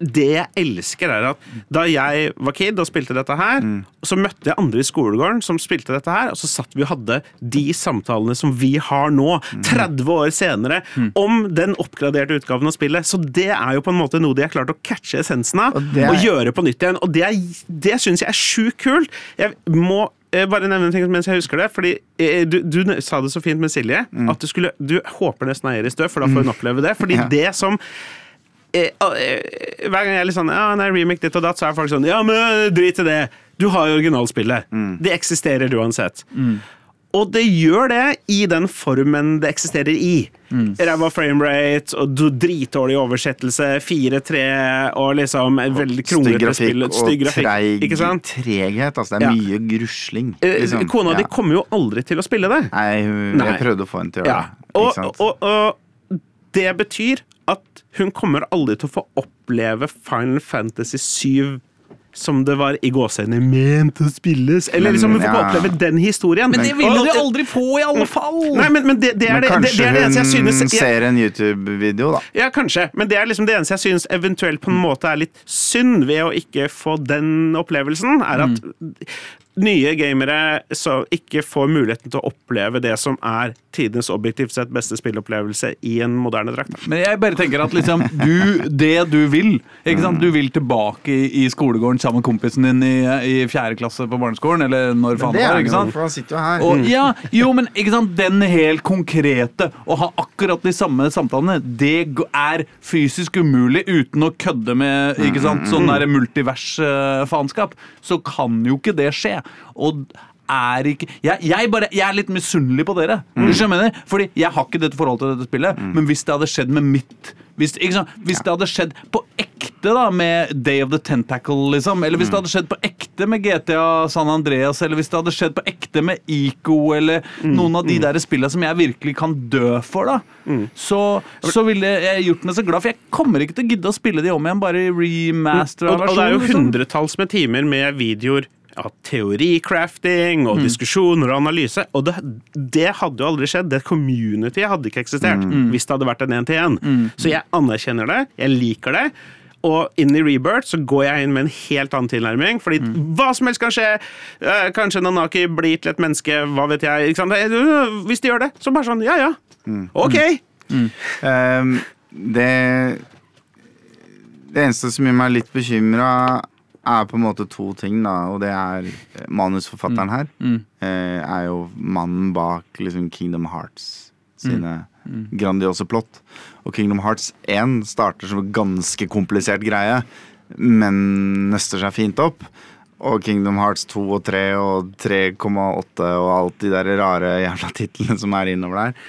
det jeg elsker, er at da jeg var kid og spilte dette her, så møtte jeg andre i skolegården som spilte dette her, og så satt vi og hadde de samtalene som vi har nå, 30 år senere, om den oppgraderte utgaven av spillet. Så det er jo på en måte noe de har klart å catche essensen av, Og er- og gjøre på nytt igjen. Og det, er- det syns jeg er sjukt kult. Jeg må eh, bare nevne en ting mens jeg husker det. fordi eh, Du, du sa det så fint med Silje, at du skulle Du håper nesten Eiris dør, for da får hun oppleve det. Fordi Ja. det som Hver gang jeg er litt sånn Ja, nei, remake ditt og datt, så er folk sånn Ja, men eh, drit i det. Du har jo originalspillet. Det eksisterer uansett. Og det gjør det i den formen det eksisterer i. Ræva framerate og dritdårlig oversettelse, 4-3 og liksom veldig kronglete spill. Stygg grafikk, treig, ikke sant? treghet. Altså, det er Ja. mye grusling. Eh, liksom. Kona Ja. di kommer jo aldri til å spille det. Nei, hun, Nei. jeg prøvde å få henne til å gjøre Ja. det. Og, og, og det betyr hun kommer aldri til å få oppleve Final Fantasy 7 som det var i gåseøynene ment å spilles. Eller liksom hun får ja. oppleve den historien. Men det ville du aldri få, i alle fall! Nei, men, men det, det, er Men det, det, kanskje det er det eneste jeg hun synes jeg, ser en YouTube-video, da. Ja, kanskje, men det er liksom det eneste jeg synes eventuelt på en måte er litt synd ved å ikke få den opplevelsen, er at nye gamere så ikke får muligheten til å oppleve det som er tidenes objektivt sett beste spillopplevelse i en moderne drakt. Men jeg bare tenker at liksom, du, det du vil ikke sant? Du vil tilbake i, i skolegården sammen med kompisen din i, i fjerde klasse på barneskolen, eller når faen det var. ikke sant? for han sitter jo her. Og, ja, jo, men ikke sant, den helt konkrete, å ha akkurat de samme samtalene, det er fysisk umulig uten å kødde med ikke sant, sånn multivers-faenskap. Så kan jo ikke det skje. Og er ikke jeg, jeg, bare, jeg er litt misunnelig på dere. Du skjønner? Fordi jeg har ikke dette forholdet til dette spillet, men hvis det hadde skjedd med mitt Hvis, hvis det hadde skjedd på ekte da med Day of the Tentacle, liksom, eller hvis det hadde skjedd på ekte med GTA San Andreas, eller hvis det hadde skjedd på ekte med Ico, eller noen av de der spillene som jeg virkelig kan dø for, da, så, så ville jeg gjort meg så glad, for jeg kommer ikke til å gidde å spille de om igjen, bare i remastera Og, og det er jo versjon. liksom. hundretalls med timer med videoer av teoricrafting og diskusjoner og analyse. Og det, det hadde jo aldri skjedd. Det communityet hadde ikke eksistert hvis det hadde vært en én-til-én. Så jeg anerkjenner det, jeg liker det. og inn i Rebirth så går jeg inn med en helt annen tilnærming. Fordi hva som helst kan skje. Eh, kanskje Nanaki blir til et menneske, hva vet jeg. Eh, Hvis de gjør det, så bare sånn ja ja. Ok. Um, det Det eneste som gjør meg litt bekymra, er på en måte to ting, da. Og det er eh, manusforfatteren her. Mm. er jo mannen bak liksom Kingdom Hearts sine grandiose plott. Og Kingdom Hearts 1 starter som en ganske komplisert greie, men nøster seg fint opp. Og Kingdom Hearts 2 og 3 og 3,8 og alt de der rare jævla titlene som er innover der,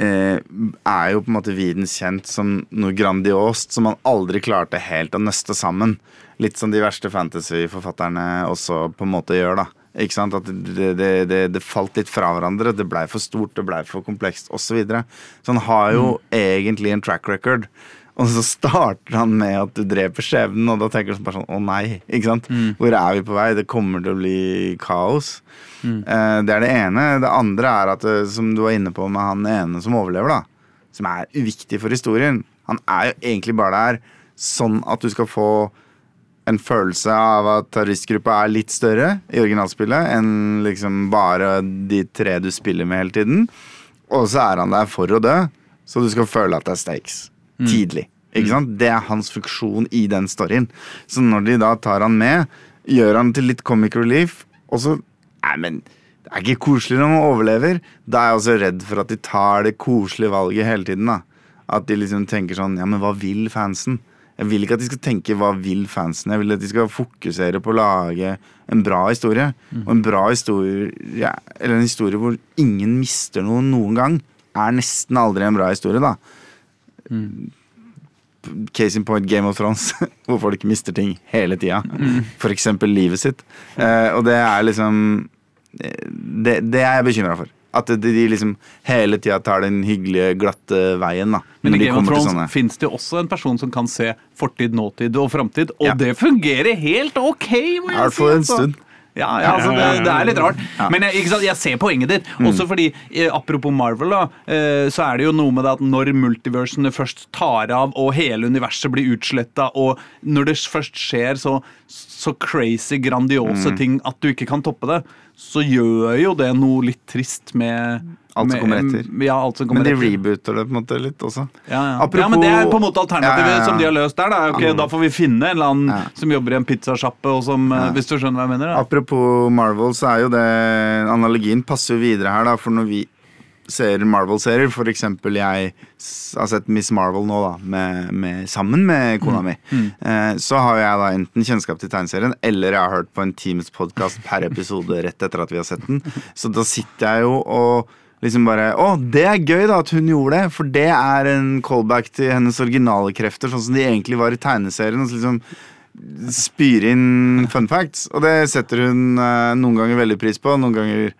eh, er jo på en måte viden kjent som noe grandiost som man aldri klarte helt å nøste sammen. Litt som de verste fantasy-forfatterne også på en måte gjør, da. Ikke sant? At det, det, det, det falt litt fra hverandre. Det blei for stort, det blei for komplekst osv. Så, videre. så han har jo egentlig en track record. Og så starter han med at du dreper skjebnen, og da tenker du bare sånn Å nei, ikke sant? Hvor er vi på vei? Det kommer til å bli kaos. Eh, det er det ene. Det andre er at, eh, som du var inne på med han ene som overlever, da. Som er uviktig for historien. Han er jo egentlig bare der sånn at du skal få en følelse av at terroristgruppa er litt større i originalspillet enn liksom bare de tre du spiller med hele tiden. Og så er han der for å dø, så du skal føle at det er stakes. Tidlig. Ikke sant? Det er hans funksjon i den storyen. Så når de da tar han med, gjør han til litt comic relief, og så Nei, men det er ikke koselig når man overlever. Da er jeg også redd for at de tar det koselige valget hele tiden. da At de liksom tenker sånn Ja, men hva vil fansen? Jeg vil ikke at de skal tenke 'hva vil fansen'? Jeg vil at de skal fokusere på å lage en bra historie. Og en bra historie Eller en historie hvor ingen mister noe noen gang, er nesten aldri en bra historie, da. Case in point Game of Thrones, (laughs) hvor folk mister ting hele tida. For eksempel livet sitt. Eh, og det er liksom Det, det er jeg bekymra for. At de, de liksom hele tida tar den hyggelige, glatte veien. da Men i Game of Thrones fins det også en person som kan se fortid, nåtid og framtid, og Ja. det fungerer helt ok! må I jeg hvert si, fall en altså. stund. Ja, ja, altså, det, det er litt rart. Men jeg, jeg ser poenget ditt. Mm. Også fordi, eh, apropos Marvel, da, eh, så er det jo noe med det at når multiversene først tar av, og hele universet blir utsletta, og når det først skjer så, så crazy, grandiose Mm. ting at du ikke kan toppe det, så gjør jo det noe litt trist med Alt som kommer etter. Ja, alt som kommer Men de etter. rebooter det på en måte litt også. Ja, ja. Apropos- ja, men Det er på en måte alternativet som de har løst der. Da, Ok, da får vi finne en eller annen som jobber i en pizzasjappe, og hvis du skjønner hva jeg mener. Da. Apropos Marvel, så er jo det Analogien passer jo videre her, da. For når vi ser Marvel-serier, for eksempel jeg har sett Miss Marvel nå, da, med, med, sammen med kona mi, eh, så har jeg da enten kjennskap til tegneserien, eller jeg har hørt på en Teams-podkast per episode rett etter at vi har sett den. Så da sitter jeg jo og liksom bare Å, det er gøy da at hun gjorde det, for det er en callback til hennes originale krefter, sånn som de egentlig var i tegneserien. Og så liksom spyr inn fun facts, og det setter hun eh, noen ganger veldig pris på. Noen ganger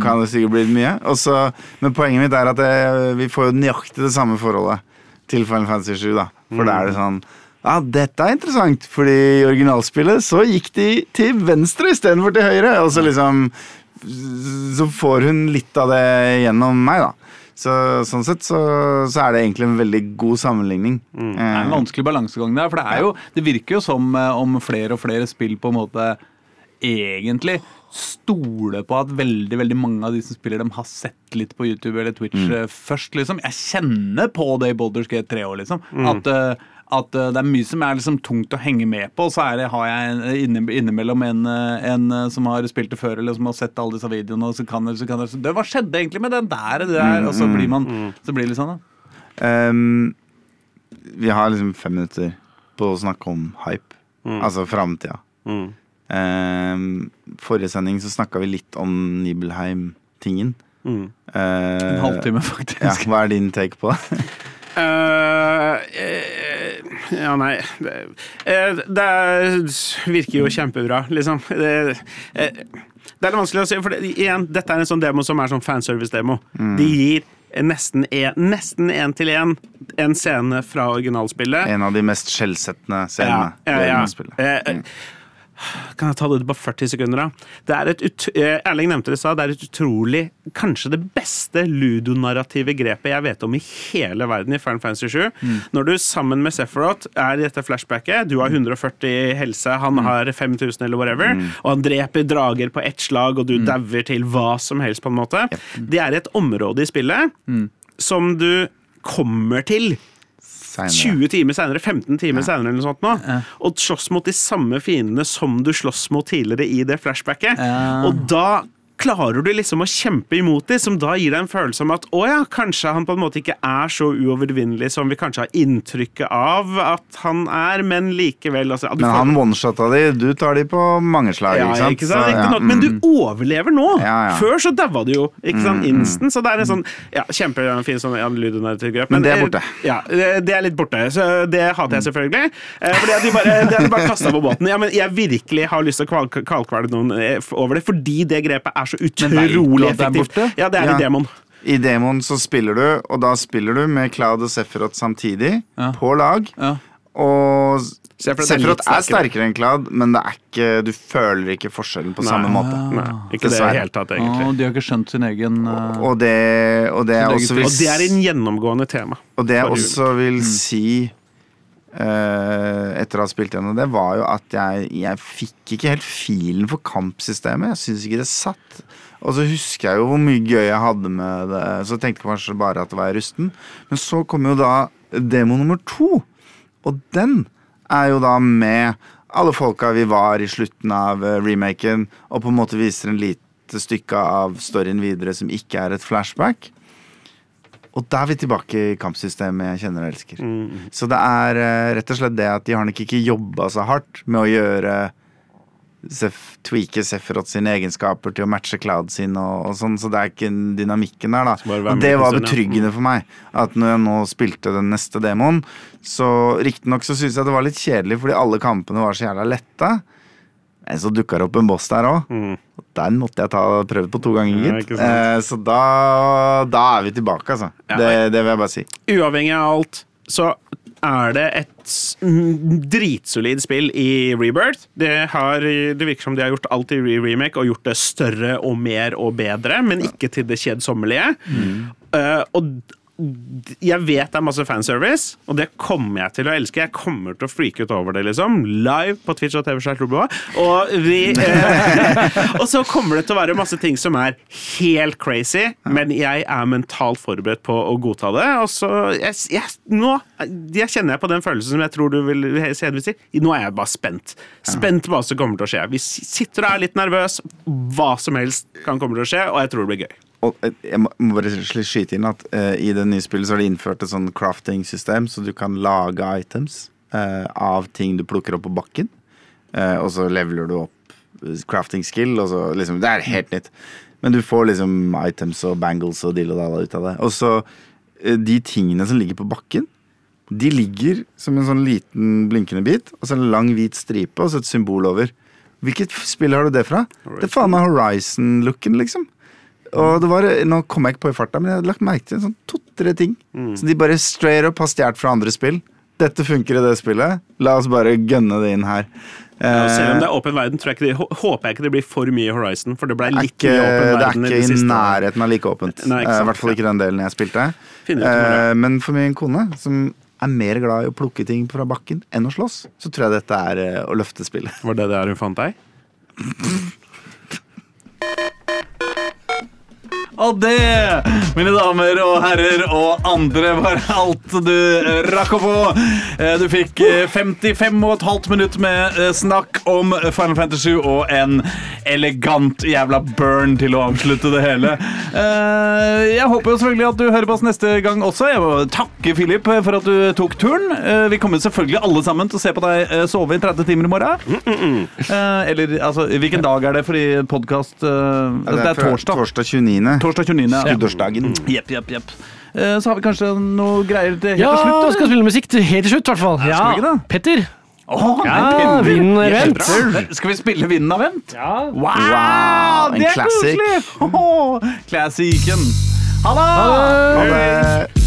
kan det sikkert bli mye. Også, men poenget mitt er at det, vi får jo nøyaktig det samme forholdet til Final Fantasy 7. Da. For da er det sånn ja, dette er interessant, fordi i originalspillet så gikk de til venstre istedenfor til høyre. Og så liksom Så får hun litt av det gjennom meg, da. Så, sånn sett så, så er det egentlig en veldig god sammenligning. Det er en vanskelig balansegang der, for det, er jo, det virker jo som eh, om flere og flere spill på en måte egentlig stoler på at veldig veldig mange av de som spiller dem, har sett litt på YouTube eller Twitch mm. først. liksom. Jeg kjenner på det i Boulders Gate 3 år, liksom. At, eh, at eh, det er mye som er liksom tungt å henge med på. Så er det, har jeg inne, innimellom en, eh, en eh, som har spilt det før, eller som har sett alle disse videoene. og så kan det, så kan det, så, det, Hva skjedde egentlig med den der? Det der? Og så blir man så blir det litt sånn, da. Um, vi har liksom fem minutter på å snakke om hype. Altså framtida. Mm. Ehm, forrige sending så snakka vi litt om Nibelheim-tingen. Mm. Eh, En halvtime, Ja, faktisk. hva er din take på det? (laughs) Eh, ja, nei Det, det er, virker jo kjempebra, liksom. Det, det er vanskelig å si, for det, igjen, dette er en sånn demo som er sånn fanservice-demo. De gir nesten en, nesten en til en en scene fra originalspillet. En av de mest skjellsettende scenene. Ja, ja, ja. Kan jeg ta det på 40 sekunder, da? Det er et eh, Erling nevnte det i stad. Det er et utrolig Kanskje det beste ludonarrative grepet jeg vet om i hele verden i Final Fantasy 7. Når du sammen med Sephiroth er i dette flashbacket, du har 140 helse, han har 5000 eller whatever, og han dreper drager på ett slag, og du dauer til hva som helst, på en måte. Det er et område i spillet som du kommer til Senere. 20 timer senere, 15 timer senere eller noe sånt nå, og slåss mot de samme fiendene som du slåss mot tidligere i det flashbacket. Ja. Og da klarer du liksom å kjempe imot dem, som da gir deg en følelse om at å ja, kanskje han på en måte ikke er så uovervinnelig som vi kanskje har inntrykket av at han er, men likevel altså, du Men får- han oneshotta de, du tar de på mange slag, ja, ikke sant? ikke sant? Så, ja, men du mm. overlever nå! Ja. Før så daua du jo. Ikke sant? Mm, Instant. Så det er en sånn ja, kjempefin sånn ja, ludonarrativ-grep. Men det er borte. Ja, det er litt borte. Så det hater jeg selvfølgelig. Eh, Fordi at de bare, det er bare kasta på båten. Ja, men jeg virkelig har lyst til å kvalkvele noen eh, over det, fordi det grepet er så vet du utrolig er effektivt. Ja, det er Ja. i demon. I demon så spiller du, og da spiller du med Cloud og Sephiroth samtidig, Ja. på lag. Ja. Og Sephiroth er Sephiroth er sterkere. sterkere enn Cloud, men det er ikke, du føler ikke forskjellen på samme måte. Nei, ikke det helt Dessverre. det hele tatt, egentlig. Og de har ikke skjønt sin egen uh, Og det, og det Sin egen vil, Og det er en gjennomgående tema. og det jeg også vil si eh, etter å ha spilt gjennom det, var jo at jeg, jeg fikk ikke helt filen for kampsystemet. Jeg syns ikke det satt. Og så husker jeg jo hvor mye gøy jeg hadde med det. Så tenkte jeg kanskje bare at det var rusten. Men så kom jo da demo nummer to. Og den er jo da med alle folka vi var i slutten av eh, remaken, og på en måte viser en lite stykke av storyen videre som ikke er et flashback. Og da er vi tilbake i kampsystemet jeg kjenner og elsker. Så det er eh, rett og slett det at de har nok ikke jobba så hardt med å gjøre Sef, tweake Sefrot sine egenskaper til å matche Cloud sin og, og sånn, så det er ikke dynamikken der, da. Og det var betryggende for meg. At når jeg nå spilte den neste demoen, så riktignok så syntes jeg det var litt kjedelig fordi alle kampene var så jævla lette. Men så dukka det opp en boss der òg. Mm. Den måtte jeg ta prøve på to ganger, Mm. Ja. Eh, så da, da er vi tilbake, altså. Ja. Det, det vil jeg bare si. uavhengig av alt, så er det et mm, dritsolid spill i Rebirth. Det, har, det virker som de har gjort alt i remake og gjort det større og mer og bedre, men ikke til det kjedsommelige. Eh, og d- jeg vet det er masse fanservice, og det kommer jeg til å elske. Jeg kommer til å freake ut over det, liksom. Live på Twitch og TV. Og, vi, eh, (laughs) og så kommer det til å være masse ting som er helt crazy, men jeg er mentalt forberedt på å godta det. Og så jeg, jeg, Nå jeg kjenner jeg på den følelsen som jeg tror du vil si. Nå er jeg bare spent. Spent på hva som kommer til å skje. Vi sitter og er litt nervøs. Hva som helst kan komme til å skje, og jeg tror det blir gøy. Og eh, jeg må bare skyte inn at uh, i det nye spillet så har de innført et sånn crafting-system, så du kan lage items uh, av ting du plukker opp på bakken. Uh, og så leveler du opp crafting skill, og så liksom Det er helt nytt. Men du får liksom items og bangles og dill og dalla ut av det. Og så de tingene som ligger på bakken, de ligger som en sånn liten blinkende bit, og så en lang hvit stripe og så et symbol over. Hvilket spill har du det fra? Det er faen meg Horizon-looken, liksom. Og det var, Nå kom jeg ikke på i farta, men jeg hadde lagt merke til sånn to-tre ting. Så de bare straight up har stjålet fra andre spill. Dette funker i det spillet. La oss bare gønne det inn her. Ja, selv om det Eh, er åpen verden, tror jeg det, håper jeg ikke det blir for mye Horizon. For det ble litt ikke, mye åpen verden det er ikke i siste. nærheten av like åpent. Nei, ikke Eh, I hvert fall ikke den delen jeg spilte. Det. Eh, Men for min kone, som er mer glad i å plukke ting fra bakken enn å slåss, så tror jeg dette er å løfte spillet. Var det der hun fant deg? (laughs) Og det, mine damer og herrer og andre, var alt du eh, rakk å få. Eh, Du fikk eh, 55,5 minutt med snakk om Final Fantasy og en elegant jævla burn til å avslutte det hele. Jeg håper jo selvfølgelig at du hører på oss neste gang også. Jeg må takke Philip for at du tok turen. Vi kommer selvfølgelig alle sammen til å se på deg sove i 30 timer i morgen. Eh, Eller altså, hvilken dag er det? Fordi podkast Det er torsdag. Torsdag 29. Torsdag 29. ja. Skuddårsdagen. Jepp, jepp, jepp. Eh, Så har vi kanskje noe greier til helt Ja, til slutt? vi skal spille musikk til helt til slutt, i hvert fall. skal vi ikke Ja, det? Petter. Åh, Ja, nei, pinner. vinn. Kjempebra. Skal vi spille Vinden av Vent? Ja. Wow, Wow, en det er classic. koselig! Åh, Classicen. Ha det! Ha det!